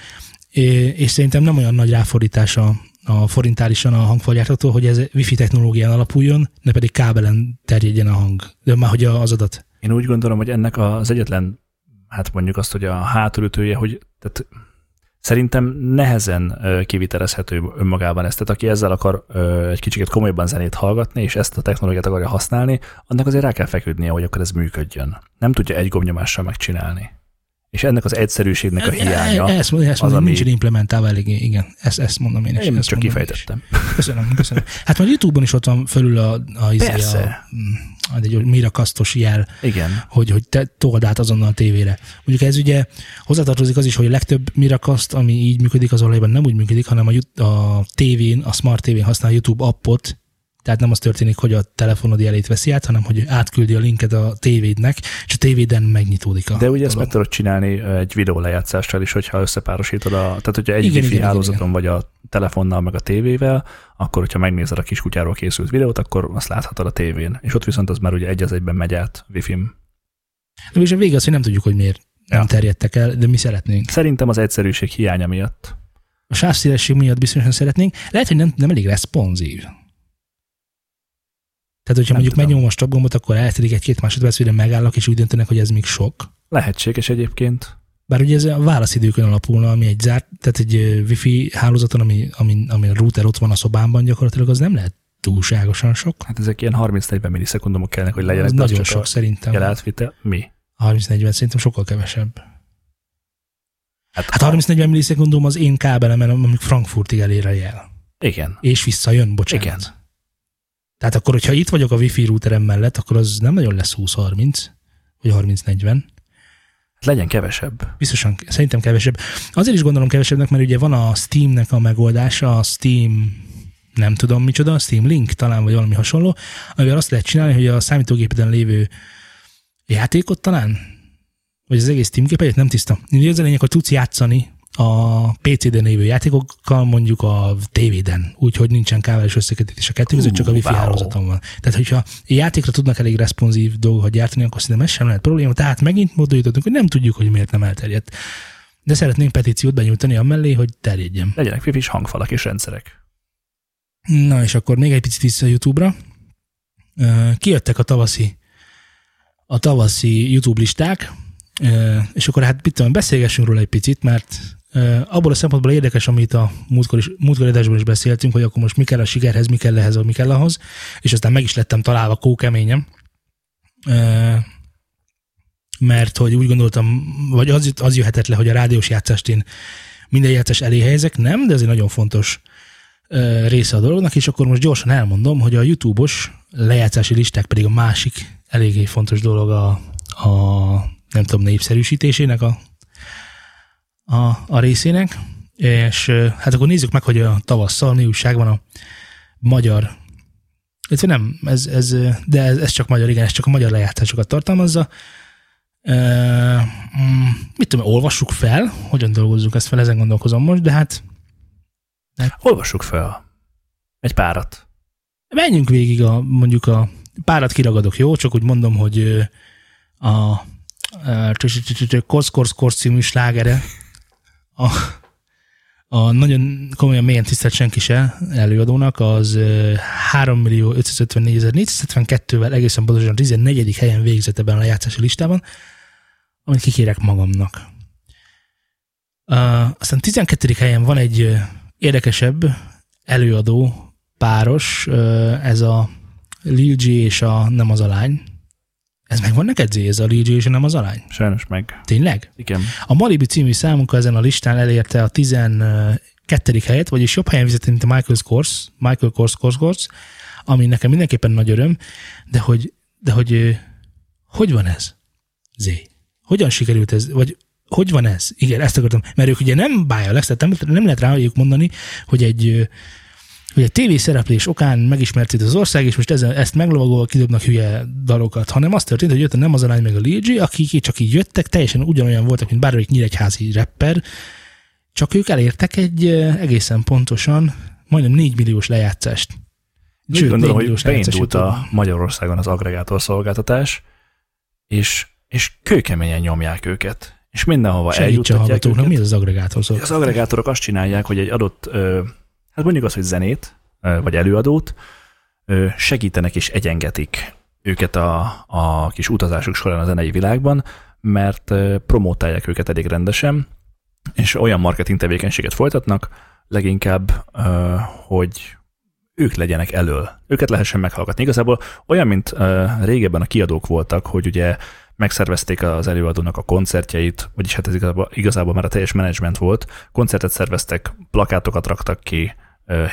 és szerintem nem olyan nagy ráfordítás a, a forintálisan a hangfalgyártató, hogy ez wifi technológián alapuljon, ne pedig kábelen terjedjen a hang, de már hogy az adat. Én úgy gondolom, hogy ennek az egyetlen, hát mondjuk azt, hogy a hátulütője, hogy tehát szerintem nehezen kivitelezhető önmagában ezt. Tehát aki ezzel akar egy kicsit komolyabban zenét hallgatni, és ezt a technológiát akarja használni, annak azért rá kell feküdnie, hogy akkor ez működjön. Nem tudja egy gombnyomással megcsinálni. És ennek az egyszerűségnek a hiánya. E- Ezt mondom, ezt az, mondom ami- nincsen implementálva eléggé, igen. Ezt, ezt mondom én is. Én ezt csak mondom én is. kifejtettem. Köszönöm, köszönöm. Hát majd YouTube-on is ott van fölül a, a, izé, Persze. a, mm, egy mirakasztos jel, Igen. hogy, hogy te told át azonnal a tévére. Mondjuk ez ugye hozzátartozik az is, hogy a legtöbb mirakaszt, ami így működik, az valójában nem úgy működik, hanem a, a tévén, a smart tévén használ YouTube appot, tehát nem az történik, hogy a telefonod jelét veszi át, hanem hogy átküldi a linket a tévédnek, és a tévéden megnyitódik a De ugye ezt meg tudod csinálni egy videó lejátszással is, hogyha összepárosítod a, tehát hogyha egy Igen, wifi igen, hálózaton vagy a telefonnal meg a tévével, akkor hogyha megnézed a kiskutyáról készült videót, akkor azt láthatod a tévén. És ott viszont az már ugye egy az egyben megy át wifi-n. De és a vége az, hogy nem tudjuk, hogy miért nem Ja. terjedtek el, de mi szeretnénk. Szerintem az egyszerűség hiánya miatt. A sávszélesség miatt biztosan szeretnénk. Lehet, hogy nem, nem elég responsív. Tehát, hogyha Nem mondjuk tudom. megnyomom a stop gombot, akkor eltelik egy-két másodperc, mire megállok, és úgy döntenek, hogy ez még sok. Lehetséges egyébként. Bár ugye ez a válaszidőkön alapulna, ami egy zárt, tehát egy wifi hálózaton, ami, ami, ami a router ott van a szobámban gyakorlatilag, az nem lehet túlságosan sok. Hát ezek ilyen 30-40 millisekundumok kellene, hogy legyenek. Az nagyon sok a szerintem. Jelátvitel. Mi? 30-40 szerintem sokkal kevesebb. Hát, Hát 30-40 millisekundum az én kábelemen, amíg Frankfurtig elér a jel. Igen. És visszajön, bocsánat. Igen. Tehát akkor, hogyha itt vagyok a wifi routerem mellett, akkor az nem nagyon lesz 20-30, vagy 30-40. Hát legyen kevesebb. Biztosan, szerintem kevesebb. Azért is gondolom kevesebbnek, mert ugye van a Steamnek a megoldása, a Steam nem tudom micsoda, Steam Link talán, vagy valami hasonló, amivel azt lehet csinálni, hogy a számítógépeden lévő játékot talán, vagy az egész Steam képet, nem tiszta. Ugye az a lényeg, hogy tudsz játszani a PC-den lévő játékokkal mondjuk a tévéden, úgyhogy nincsen kábeles összekötetés a kettő között, csak a wifi wow. hálózaton van. Tehát, hogyha játékra tudnak elég responsív dolgokat gyártani, akkor szerintem ez sem lehet probléma. Tehát megint módon jutottunk, hogy nem tudjuk, hogy miért nem elterjedt. De szeretnénk petíciót benyújtani amellé, hogy terjedjen. Legyenek wifi hangfalak és rendszerek. Na és akkor még egy picit vissza a YouTube-ra. Kijöttek a tavaszi a tavaszi YouTube listák, és akkor hát mit tudom, beszélgessünk róla egy picit, mert abból a szempontból érdekes, amit a múltkor, is, múltkor adásban is beszéltünk, hogy akkor most mi kell a sikerhez, mi kell ehhez, mi kell ahhoz, és aztán meg is lettem találva kókeményem. Mert hogy úgy gondoltam, vagy az, az jöhetett le, hogy a rádiós játszást én minden játszás elé helyezek, nem, de ez egy nagyon fontos része a dolognak, és akkor most gyorsan elmondom, hogy a YouTube-os lejátszási listák pedig a másik eléggé fontos dolog a, a nem tudom, népszerűsítésének a, a, a részének. És hát akkor nézzük meg, hogy a tavasszal mi újság van a magyar, illetve nem, ez, ez, de ez, ez csak magyar, igen, ez csak a magyar lejátszásokat tartalmazza. E, mm, mit tudom, olvassuk fel, hogyan dolgozzuk ezt fel, ezen gondolkozom most, de hát... hát olvassuk fel egy párat. Menjünk végig a, mondjuk a párat kiragadok, jó? Csak úgy mondom, hogy a Korsz Korsz című slágere a, a nagyon komolyan mélyen tisztelt senki se előadónak, az 3 millió 554 vel egészen pontosan 14. helyen végzett ebben a lejátszási listában, amit kikérek magamnak. Aztán 12. helyen van egy érdekesebb előadó páros, ez a Lil és a Nem az a lány, ez meg van neked, Zé, ez a Lee és nem az alány? Sajnos meg. Tényleg? Igen. A Malibu című számunka ezen a listán elérte a 12. helyet, vagyis jobb helyen vezet, mint a Michael Kors, Michael Kors, Kors, Kors, ami nekem mindenképpen nagy öröm, de hogy, de hogy hogy van ez? Zé. Hogyan sikerült ez? Vagy hogy van ez? Igen, ezt akartam. Mert ők ugye nem bája lesz, tehát nem, nem lehet rájuk mondani, hogy egy hogy a tévészereplés okán megismerték az ország, és most ezen, ezt meglovagolva kidobnak hülye dalokat, hanem az történt, hogy jött a nem az arány meg a Ligi, akik csak így jöttek, teljesen ugyanolyan voltak, mint bármelyik nyíregyházi rapper, csak ők elértek egy egészen pontosan majdnem 4 milliós lejátszást. Sőt, gondolom, hogy beindult a Magyarországon az agregátor szolgáltatás, és, és kőkeményen nyomják őket. És mindenhova eljuttatják őket. mi az az agregátor szolgáltatás? Az agregátorok azt csinálják, hogy egy adott hát mondjuk az, hogy zenét, vagy előadót, segítenek és egyengetik őket a, a kis utazásuk során a zenei világban, mert promotálják őket elég rendesen, és olyan marketing tevékenységet folytatnak, leginkább, hogy ők legyenek elől, őket lehessen meghallgatni. Igazából olyan, mint régebben a kiadók voltak, hogy ugye megszervezték az előadónak a koncertjeit, vagyis hát ez igazából, igazából már a teljes menedzsment volt, koncertet szerveztek, plakátokat raktak ki,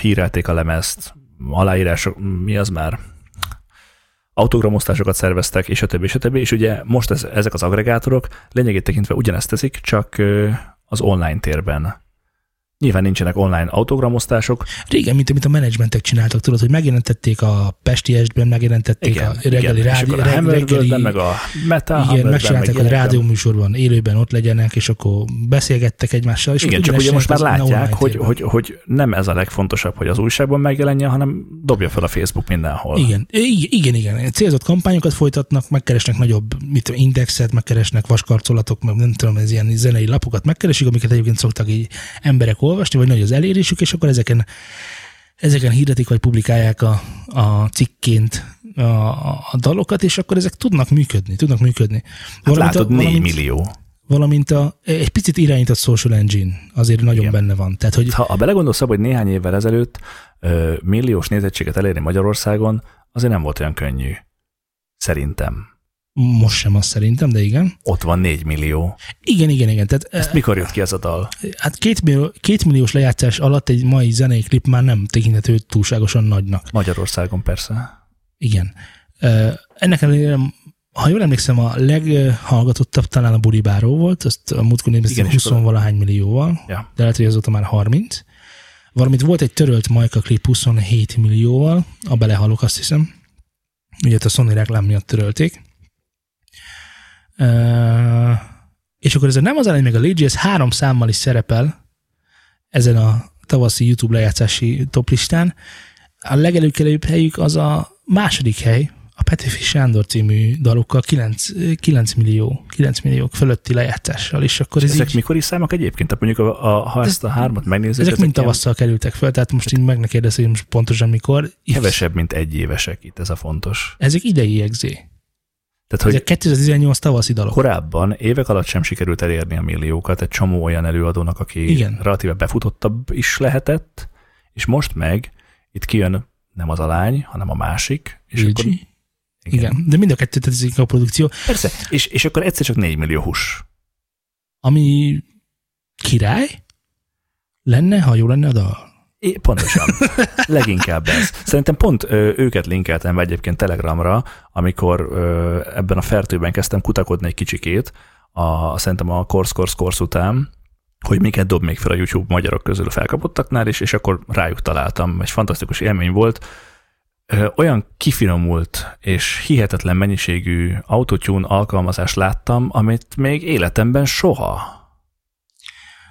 hírelték a lemezt, aláírások, mi az már, autogramosztásokat szerveztek, és a többi, és a többi, és ugye most ez, ezek az agregátorok lényegét tekintve ugyanezt teszik, csak az online térben. Nyilván nincsenek online autogramosztások. Régen, mint amit a menedzsmentek csináltak, tudod, hogy megjelentették a Pesti Estben, megjelentették igen, a reggeli igen, rádi, a reggeli, meg a Metal Igen, megcsinálták, hogy rádióműsorban élőben ott legyenek, és akkor beszélgettek egymással. És igen, csak ugye most már látják, hogy, hogy, hogy, nem ez a legfontosabb, hogy az újságban megjelenjen, hanem dobja fel a Facebook mindenhol. Igen, igen, igen. Célzott kampányokat folytatnak, megkeresnek nagyobb mit indexet, megkeresnek vaskarcolatok, meg nem tudom, ez ilyen zenei lapokat megkeresik, amiket egyébként szoktak így emberek olvasni, vagy nagy az elérésük, és akkor ezeken, ezeken hirdetik, vagy publikálják a, a cikként a, a dalokat, és akkor ezek tudnak működni, tudnak működni. Hát látod, a, 4 millió. Valamint a, egy picit irányított social engine azért nagyon Igen. benne van. Tehát, hogy... Ha, ha belegondolsz abba, hogy néhány évvel ezelőtt ö, milliós nézettséget elérni Magyarországon, azért nem volt olyan könnyű. Szerintem. Most sem azt szerintem, de igen. Ott van 4 millió. Igen, igen, igen. Tehát, Ezt mikor jött ki ez a dal? Hát két, millió, két milliós lejátszás alatt egy mai zenei klip már nem tekinthető túlságosan nagynak. Magyarországon persze. Igen. Ennek ellenére, ha jól emlékszem, a leghallgatottabb talán a Buribáró volt, azt a múltkor néztem 20 valahány millióval, ja. de lehet, hogy azóta már 30. Valamint volt egy törölt Majka klip 27 millióval, a Belehalok azt hiszem. Ugye a Sony reklám miatt törölték és akkor ez nem az elején, meg a Lady, ez három számmal is szerepel ezen a tavaszi YouTube lejátszási toplistán. A legelőkelőbb helyük az a második hely, a Petőfi Sándor című dalokkal 9, 9 millió, 9 milliók fölötti lejátszással, és akkor ez Ezek így... mikor is számok egyébként? Tehát mondjuk, a, a, ha ezt a hármat megnézzük... Ezek, ezek mind tavasszal ilyen... kerültek fel, tehát most így meg ne kérdezni, hogy most pontosan mikor. Kevesebb, mint egy évesek itt, ez a fontos. Ezek idei egzé. Tehát, hogy Ezek 2018 tavaszi dalok. Korábban évek alatt sem sikerült elérni a milliókat egy csomó olyan előadónak, aki Igen. relatíve befutottabb is lehetett, és most meg itt kijön nem az a lány, hanem a másik. És akkor, igen. igen. de mind a kettő teszik a produkció. Persze, és, és akkor egyszer csak 4 millió hús. Ami király lenne, ha jó lenne a dal. É, pontosan. Leginkább ez. Szerintem pont ö, őket linkeltem be egyébként Telegramra, amikor ö, ebben a fertőben kezdtem kutakodni egy kicsikét, a, szerintem a Korsz Korsz Korsz után, hogy miket dob még fel a YouTube magyarok közül a felkapottaknál is, és akkor rájuk találtam. Egy fantasztikus élmény volt. Olyan kifinomult és hihetetlen mennyiségű autotune alkalmazást láttam, amit még életemben soha.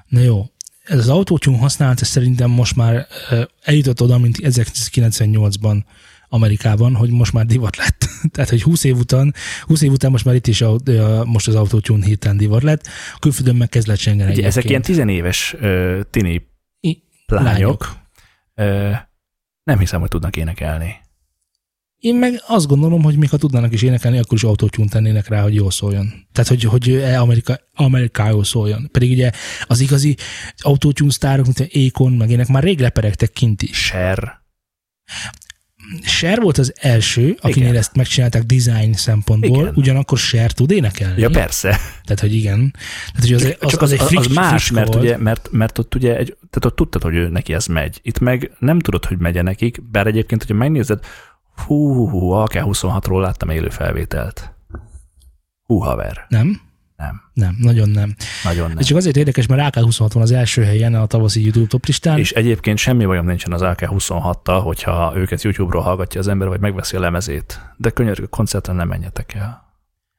Na jó, ez az autotune használata szerintem most már eljutott oda, mint 1998-ban Amerikában, hogy most már divat lett. Tehát, hogy 20 év után, 20 év után most már itt is a, a, most az autotune hirtelen divat lett. Külföldön meg kezd lecsengeni. Ugye ezek ilyen tizenéves uh, tini I, lányok. lányok. Uh, nem hiszem, hogy tudnak énekelni. Én meg azt gondolom, hogy még ha tudnának is énekelni, akkor is autótyún tennének rá, hogy jól szóljon. Tehát, hogy, hogy Amerika, Amerikáról szóljon. Pedig ugye az igazi autótyún sztárok, mint Akon, meg ének már rég leperegtek kint is. Cher. Cher volt az első, akinél igen. ezt megcsinálták design szempontból, igen. ugyanakkor Cher tud énekelni. Ja, persze. Tehát, hogy igen. Tehát, hogy az, csak, az, csak az, az, egy az más, mert, ugye, mert, mert ott ugye, egy, tehát ott tudtad, hogy ő neki ez megy. Itt meg nem tudod, hogy megye nekik, bár egyébként, hogyha megnézed, hú, hú, hú AK-26-ról láttam élő felvételt. Hú, haver. Nem? Nem. Nem, nagyon nem. Nagyon nem. Ez csak azért érdekes, mert AK-26 van az első helyen a tavaszi YouTube top listán. És egyébként semmi bajom nincsen az AK-26-tal, hogyha őket YouTube-ról hallgatja az ember, vagy megveszi a lemezét. De könyörgő koncertre nem menjetek el.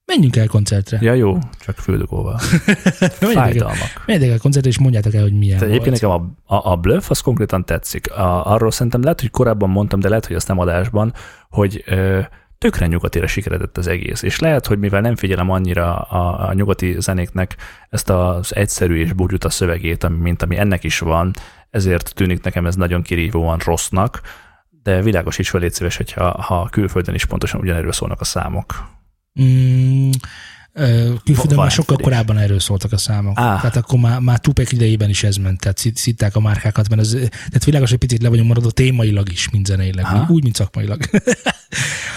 Menjünk el koncertre. Ja, jó, csak füldugóval. Fájdalmak. Menjetek el koncertre, és mondjátok el, hogy milyen Tehát egyébként nekem a, a, a bluff az konkrétan tetszik. A, arról szerintem lehet, hogy korábban mondtam, de lehet, hogy azt nem adásban, hogy ö, tökre nyugatira sikeredett az egész. És lehet, hogy mivel nem figyelem annyira a, a nyugati zenéknek ezt az egyszerű és a szövegét, mint ami ennek is van, ezért tűnik nekem ez nagyon kirívóan rossznak, de világosíts fel, légy szíves, hogyha ha külföldön is pontosan ugyanerről szólnak a számok. Mm, külföldön már sokkal korábban erről szóltak a számok. Ah. Tehát akkor már, már Tupac idejében is ez ment, tehát szitták a márkákat, mert ez, tehát világos, hogy picit le vagyunk maradva témailag is, mint zeneileg, ah. úgy, mint szakmailag.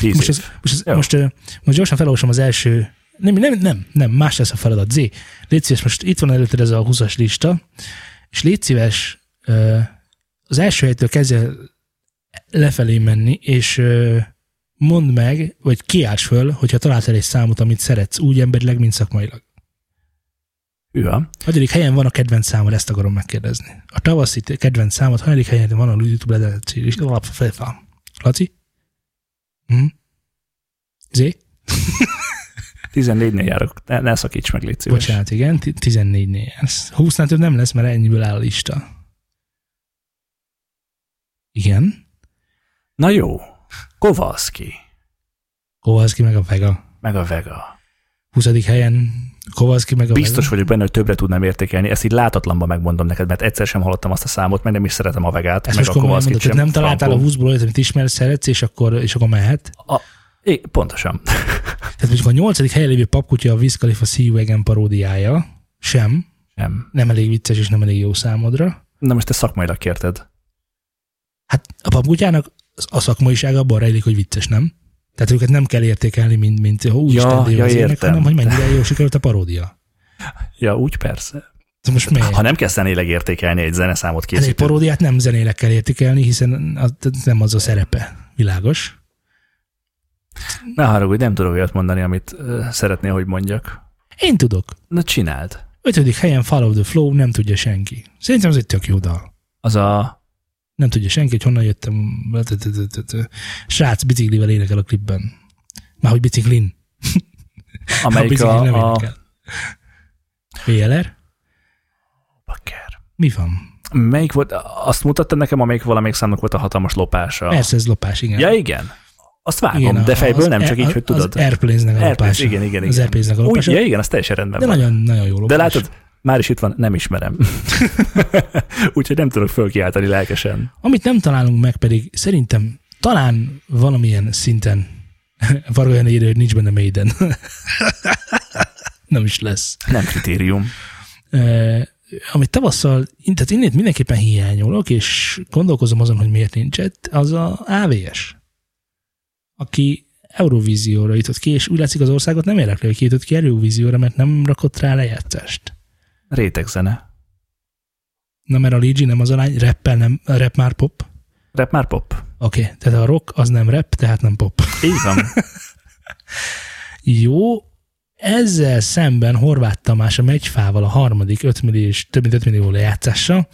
most, ez, most, ez, most, most gyorsan felolvasom az első, nem, nem, nem, nem, más lesz a feladat. Z, légy szíves, most itt van előtted ez a 20-as lista, és légy szíves, az első helytől kezdve lefelé menni, és mondd meg, vagy kiálts föl, hogyha találtál egy számot, amit szeretsz, úgy emberileg, mint szakmailag. Ja. Hagyadik helyen van a kedvenc számod, ezt akarom megkérdezni. A tavaszi kedvenc számod, hanyadik helyen van a YouTube ledelettség, és alapfelfel. Laci? Hm? Zé? 14-nél járok, ne, ne szakíts meg, légy szíves. Bocsánat, igen, 14-nél jársz. 20 több nem lesz, mert ennyiből áll a lista. Igen? Na jó, Kowalski. Kowalski meg a Vega. Meg a Vega. 20. helyen Kowalski meg a Biztos Vega. vagyok benne, hogy többre tudnám értékelni. Ezt így látatlanban megmondom neked, mert egyszer sem hallottam azt a számot, mert nem is szeretem a Vegát, Ezt meg most a Kowalski sem. Nem találtál a 20-ból olyat, amit ismersz, szeretsz, és akkor, és akkor mehet? A, é, pontosan. Tehát mondjuk a nyolcadik helyen lévő papkutya a Wiz Khalifa See You Again paródiája. Sem. Sem. Nem elég vicces és nem elég jó számodra. Na most te szakmailag kérted. Hát a papkutyának a szakmaiság abban rejlik, hogy vicces, nem? Tehát őket nem kell értékelni, mint, mint ó, ja, ja, értem. hanem hogy mennyire jó sikerült a paródia. Ja, úgy persze. De most miért? Ha nem kell zenéleg értékelni egy zeneszámot készíteni. Hát egy paródiát nem zenéleg kell értékelni, hiszen az, nem az a szerepe. Világos? Ne haragudj, nem tudok olyat mondani, amit szeretnél, hogy mondjak. Én tudok. Na csináld. Ötödik helyen Follow the Flow, nem tudja senki. Szerintem ez egy tök jó dal. Az a nem tudja senki, hogy honnan jöttem. Srác biciklivel énekel a klipben. Már hogy biciklin. Amelyik a... a, a... VLR? Bakker. Mi van? Melyik volt? Azt mutatta nekem, amelyik valamelyik számnak volt a hatalmas lopása. Persze, ez lopás, igen. Ja, igen. Azt vágom, igen, de fejből nem, csak így, hogy tudod. Az Airplanes-nek a lopása. Igen, igen, igen. Az Airplanes-nek a lopása. Úgy, ja, igen, az teljesen rendben De van. nagyon, nagyon jó lopás. De látod, már is itt van, nem ismerem. Úgyhogy nem tudok fölkiáltani lelkesen. Amit nem találunk meg pedig szerintem talán valamilyen szinten Varga írja, hogy nincs benne Maiden. nem is lesz. Nem kritérium. Amit tavasszal, tehát innét mindenképpen hiányolok, és gondolkozom azon, hogy miért nincs az a AVS, aki Eurovízióra jutott ki, és úgy látszik az országot nem érdekli, hogy ki jutott ki Eurovízióra, mert nem rakott rá lejátszást. Rétegzene. Na, mert a Ligi nem az a lány, rappel nem, rap már pop. Rap már pop. Oké, okay, tehát a rock az nem rap, tehát nem pop. Így van. Jó, Ezzel szemben Horváth Tamás a megyfával a harmadik 5 milliós, több mint 5 millió lejátszása,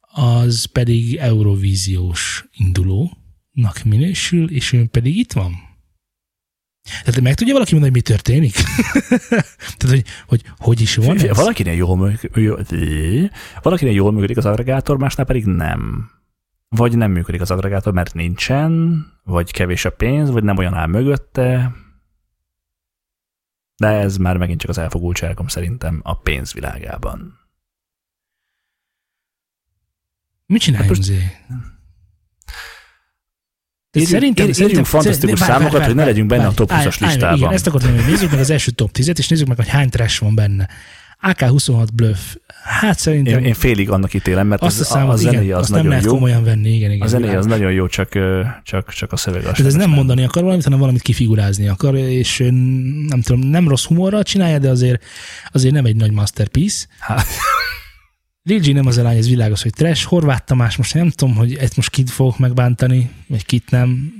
az pedig Eurovíziós indulónak minősül, és ő pedig itt van. Tehát meg tudja valaki mondani, hogy mi történik? Tehát, hogy, hogy hogy is van ez? Valakinél jól, működik, valakinél jól működik az agregátor, másnál pedig nem. Vagy nem működik az agregátor, mert nincsen, vagy kevés a pénz, vagy nem olyan áll mögötte. De ez már megint csak az elfogultságom szerintem a pénzvilágában. Mit csináljunk, hát most... Írjunk, szerintem, írjunk szerintem, fantasztikus szerintem, számokat, vár, vár, hogy ne legyünk benne vár, a top 20-as listában. Igen, ezt akartam, hogy nézzük meg az első top 10-et, és nézzük meg, hogy hány trash van benne. AK-26 bluff. Hát szerintem... Én, én félig annak ítélem, mert azt az, a, számot, a zenéje igen, az azt nagyon nem lehet jó. komolyan venni. Igen, igen, a zenéje az nagyon jó, csak, csak, csak a szöveg az. ez nem mondani akar valamit, hanem valamit kifigurázni akar, és nem tudom, nem rossz humorral csinálja, de azért, azért nem egy nagy masterpiece. Hát. Lil G nem az a lány, ez világos, hogy trash. Horváth Tamás, most nem tudom, hogy ezt most kit fogok megbántani, vagy kit nem.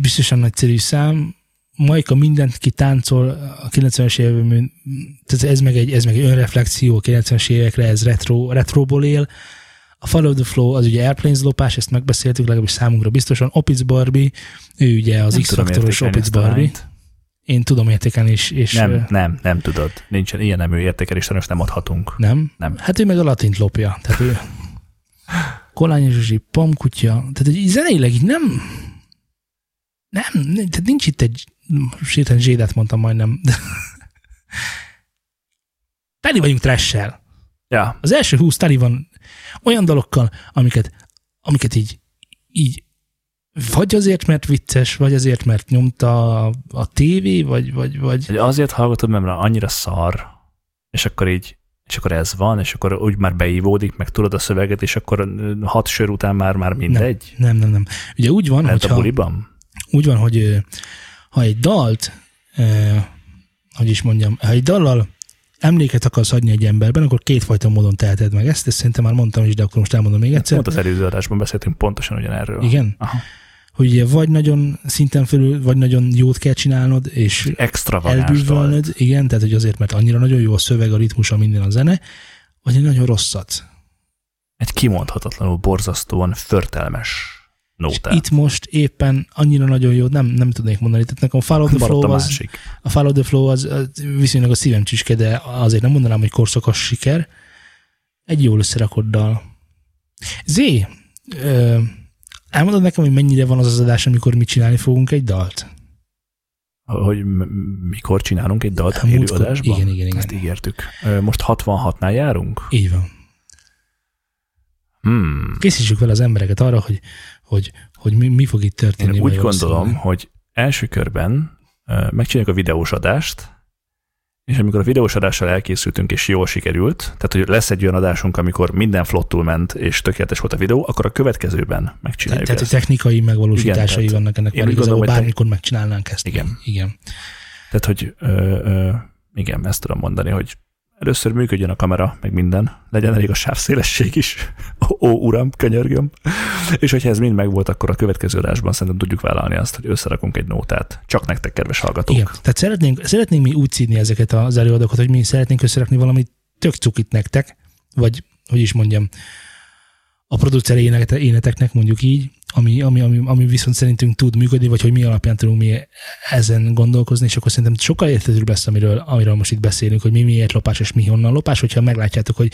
Biztosan nagyszerű szám. Majka mindent ki táncol a 90-es években, tehát ez meg egy, ez meg egy önreflexió a 90-es évekre, ez retro, retroból él. A Follow the Flow az ugye Airplanes lopás, ezt megbeszéltük, legalábbis számunkra biztosan. Opic Barbie, ő ugye az X-faktoros Opic Barbie. Én tudom értékelni is. És nem, nem, nem tudod. Nincsen ilyen nemű értékelés, most nem adhatunk. Nem? Nem. Hát ő meg a latint lopja. Tehát ő Kolány Zsuzsi, Pomkutya, tehát egy zeneileg így nem, nem, tehát nincs itt egy, sétán zsédet mondtam majdnem, teli vagyunk trash Ja. Az első húsz teli van olyan dalokkal, amiket, amiket így, így vagy azért, mert vicces, vagy azért, mert nyomta a, a tévé, vagy, vagy, vagy... Azért hallgatod, mert annyira szar, és akkor így, és akkor ez van, és akkor úgy már beívódik, meg tudod a szöveget, és akkor hat sör után már, már mindegy. Nem, nem, nem. nem. Ugye úgy van, hogy a buliban? Úgy van, hogy ha egy dalt, eh, hogy is mondjam, ha egy dallal emléket akarsz adni egy emberben, akkor kétfajta módon teheted meg ezt, ezt szerintem már mondtam is, de akkor most elmondom még egyszer. Pont az előző adásban beszéltünk pontosan ugyanerről. Igen? Aha hogy ugye vagy nagyon szinten felül, vagy nagyon jót kell csinálnod, és elbűvölnöd, igen, tehát hogy azért, mert annyira nagyon jó a szöveg, a ritmus, a minden a zene, vagy egy nagyon rosszat. Egy kimondhatatlanul borzasztóan förtelmes nótát. Itt most éppen annyira nagyon jó, nem, nem tudnék mondani. Tehát nekem a Follow the Flow a az, a Follow the Flow az, az viszonylag a szívem csücske, de azért nem mondanám, hogy korszakos siker. Egy jól összerakott dal. Zé, ö, Elmondod nekem, hogy mennyire van az az adás, amikor mi csinálni fogunk egy dalt? Hogy mikor csinálunk egy dalt a élő adásban? Igen, igen, igen. Ezt ígértük. Most 66-nál járunk? Így van. Hmm. Készítsük vele az embereket arra, hogy, hogy, hogy mi, mi fog itt történni. Én úgy gondolom, hogy első körben megcsináljuk a videós adást, és amikor a videós adással elkészültünk, és jól sikerült, tehát hogy lesz egy olyan adásunk, amikor minden flottul ment, és tökéletes volt a videó, akkor a következőben megcsináljuk Tehát ezt. technikai megvalósításai Igen, vannak ennek, mert igazából bármikor te... megcsinálnánk ezt. Igen. Igen. Tehát, hogy ö, ö, igen, ezt tudom mondani, hogy először működjön a kamera, meg minden, legyen elég a sávszélesség is. Ó, uram, könyörgöm. És hogyha ez mind megvolt, akkor a következő adásban szerintem tudjuk vállalni azt, hogy összerakunk egy nótát. Csak nektek, kedves hallgatók. Igen. Tehát szeretnénk, szeretnénk mi úgy színi ezeket az előadókat, hogy mi szeretnénk összerakni valami tök cukit nektek, vagy hogy is mondjam, a producer éneteknek mondjuk így, ami, ami, ami, ami viszont szerintünk tud működni, vagy hogy mi alapján tudunk mi ezen gondolkozni, és akkor szerintem sokkal értetőbb lesz, amiről, amiről most itt beszélünk, hogy mi miért lopás, és mi honnan lopás, hogyha meglátjátok, hogy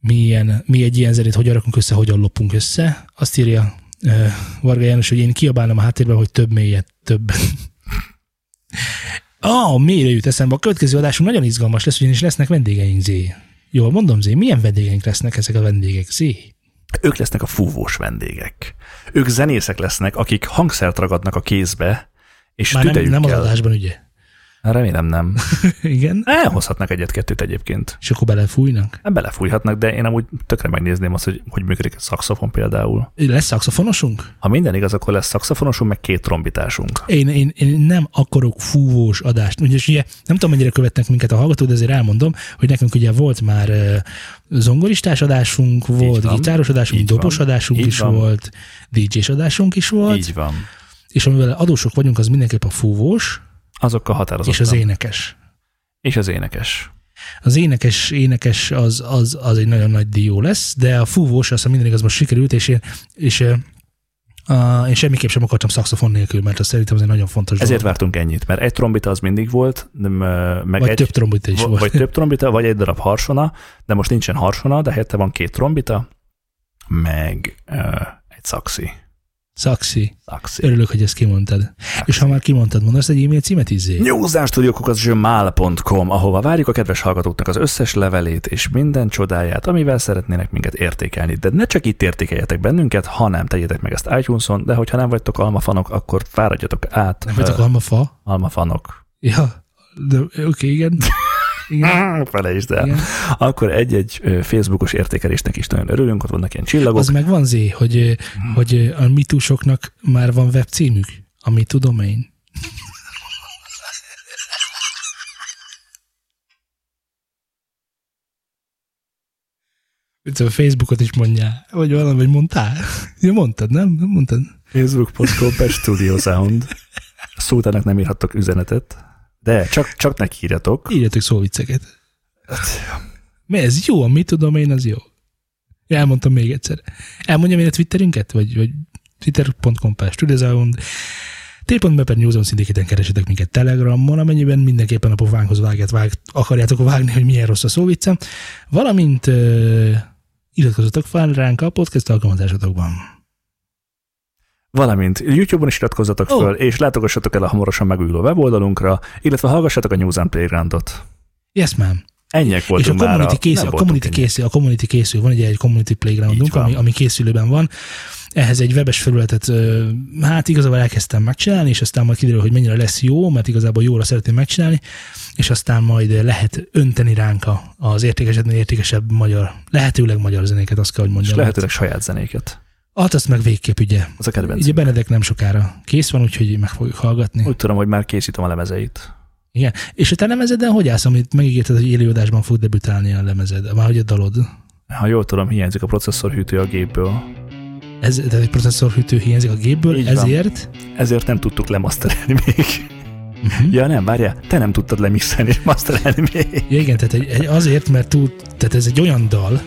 mi, ilyen, mi egy ilyen zenét hogy rakunk össze, hogyan lopunk össze. Azt írja uh, Varga János, hogy én kiabálom a háttérben, hogy több mélyet, több. Ah, mélyre jut eszembe. A következő adásunk nagyon izgalmas lesz, ugyanis lesznek vendégeink, Zé. Jól mondom, Zé, milyen vendégeink lesznek ezek a vendégek, Zé? Ők lesznek a fúvós vendégek. Ők zenészek lesznek, akik hangszert ragadnak a kézbe, és Már nem, nem az adásban, ugye? Remélem nem. Igen? Elhozhatnak egyet-kettőt egyébként. És akkor belefújnak? Nem belefújhatnak, de én amúgy tökre megnézném azt, hogy hogy működik a szakszofon például. Lesz szakszofonosunk? Ha minden igaz, akkor lesz szakszofonosunk, meg két trombitásunk. Én, én, én nem akarok fúvós adást. Ugye, ugye nem tudom, mennyire követnek minket a hallgatók, de azért elmondom, hogy nekünk ugye volt már zongoristás adásunk, volt gitáros adásunk, dobos adásunk is van. volt, DJ-s adásunk is volt. Így van. És amivel adósok vagyunk, az mindenképp a fúvós, Azokkal határozottan. És az énekes. És az énekes. Az énekes, énekes az, az, az egy nagyon nagy dió lesz, de a fúvós, azt minden igaz most sikerült, és én, és Uh, én semmiképp sem akartam szaxofon nélkül, mert azt szerintem ez egy nagyon fontos Ezért dolog. vártunk ennyit, mert egy trombita az mindig volt, nem, meg Vagy egy, több trombita is volt. Vagy több trombita, vagy egy darab harsona, de most nincsen harsona, de helyette van két trombita, meg uh, egy szaxi. Szaxi. szaxi. Örülök, hogy ezt kimondtad. És ha már kimondtad, mondasz egy e-mail címet izzé? newsánstudiokukat.gmail.com, ahova várjuk a kedves hallgatóknak az összes levelét és minden csodáját, amivel szeretnének minket értékelni. De ne csak itt értékeljetek bennünket, hanem tegyetek meg ezt iTunes-on, de hogyha nem vagytok almafanok, akkor fáradjatok át. Nem vagyok ö, almafa? almafanok. Ja, de oké, okay, igen. Igen. Felejtsd el. igen. Akkor egy-egy Facebookos értékelésnek is nagyon örülünk, ott vannak ilyen csillagok. Az meg van zé, hogy, ö, Hmm. hogy a mitusoknak már van webcímük, a mitu domain. Itt a Facebookot is mondjál, vagy valami, vagy mondtál. Ja, mondtad, nem? Nem mondtad? Facebook.com per Studio Sound. Szótának nem írhattok üzenetet, de csak, csak neki írjatok. Írjatok szóvicceket. Mi ez jó, a mi tudom én, az jó. Elmondtam még egyszer. Elmondjam én a Twitterünket, vagy, vagy twitter.com per studiosound, t.me per Newsom szindiketen keresetek minket Telegramon, amennyiben mindenképpen a pofánkhoz vágát vág, akarjátok vágni, hogy milyen rossz a szóviccem, valamint uh, iratkozzatok fel ránk a podcast alkalmazásotokban. Valamint YouTube-on is iratkozzatok Ó. föl, és látogassatok el a hamarosan megújuló weboldalunkra, illetve hallgassatok a News and Playgroundot. Yes, ma'am. Ennyiek És a voltunk community, készül, nem a voltunk community, készül, a community készül, van ugye egy community playgroundunk, ami, ami készülőben van. Ehhez egy webes felületet, hát igazából elkezdtem megcsinálni, és aztán majd kiderül, hogy mennyire lesz jó, mert igazából jóra szeretném megcsinálni, és aztán majd lehet önteni ránk az értékesetnél értékesebb magyar, lehetőleg magyar zenéket, azt kell, hogy És mondjam. lehetőleg saját zenéket. Hát azt meg végképp ugye. Az a kedvenc. Ugye Benedek nem sokára kész van, úgyhogy meg fogjuk hallgatni. Úgy tudom, hogy már készítem a lemezeit. Igen. És a te lemezeden hogy állsz, amit megígérted, hogy élőadásban fog debütálni a lemezed, már hogy a dalod? Ha jól tudom, hiányzik a processzorhűtő a gépből. Ez, tehát egy processzorhűtő hiányzik a gépből, Így van. ezért Ezért nem tudtuk lemasterelni még. uh-huh. Ja nem, várjál, te nem tudtad lemixelni és masterelni még. ja, igen, tehát egy, egy, azért, mert tud, tehát ez egy olyan dal, Ez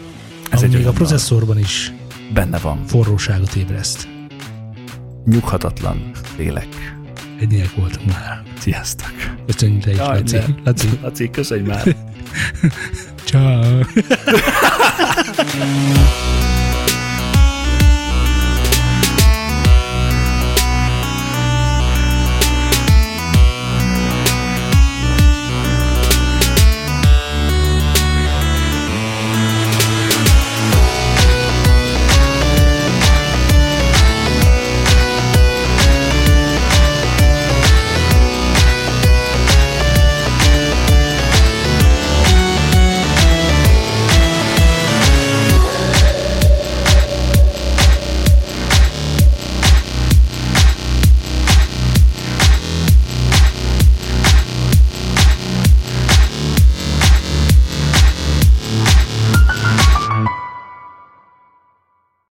ez egy ami még a processzorban is Benne van. forróságot ébreszt. Nyughatatlan lélek. Ennyiek voltunk már. Sziasztok. Köszönjük te is, Jaj, Laci. ne. Laci. Laci, köszönj már. Ciao.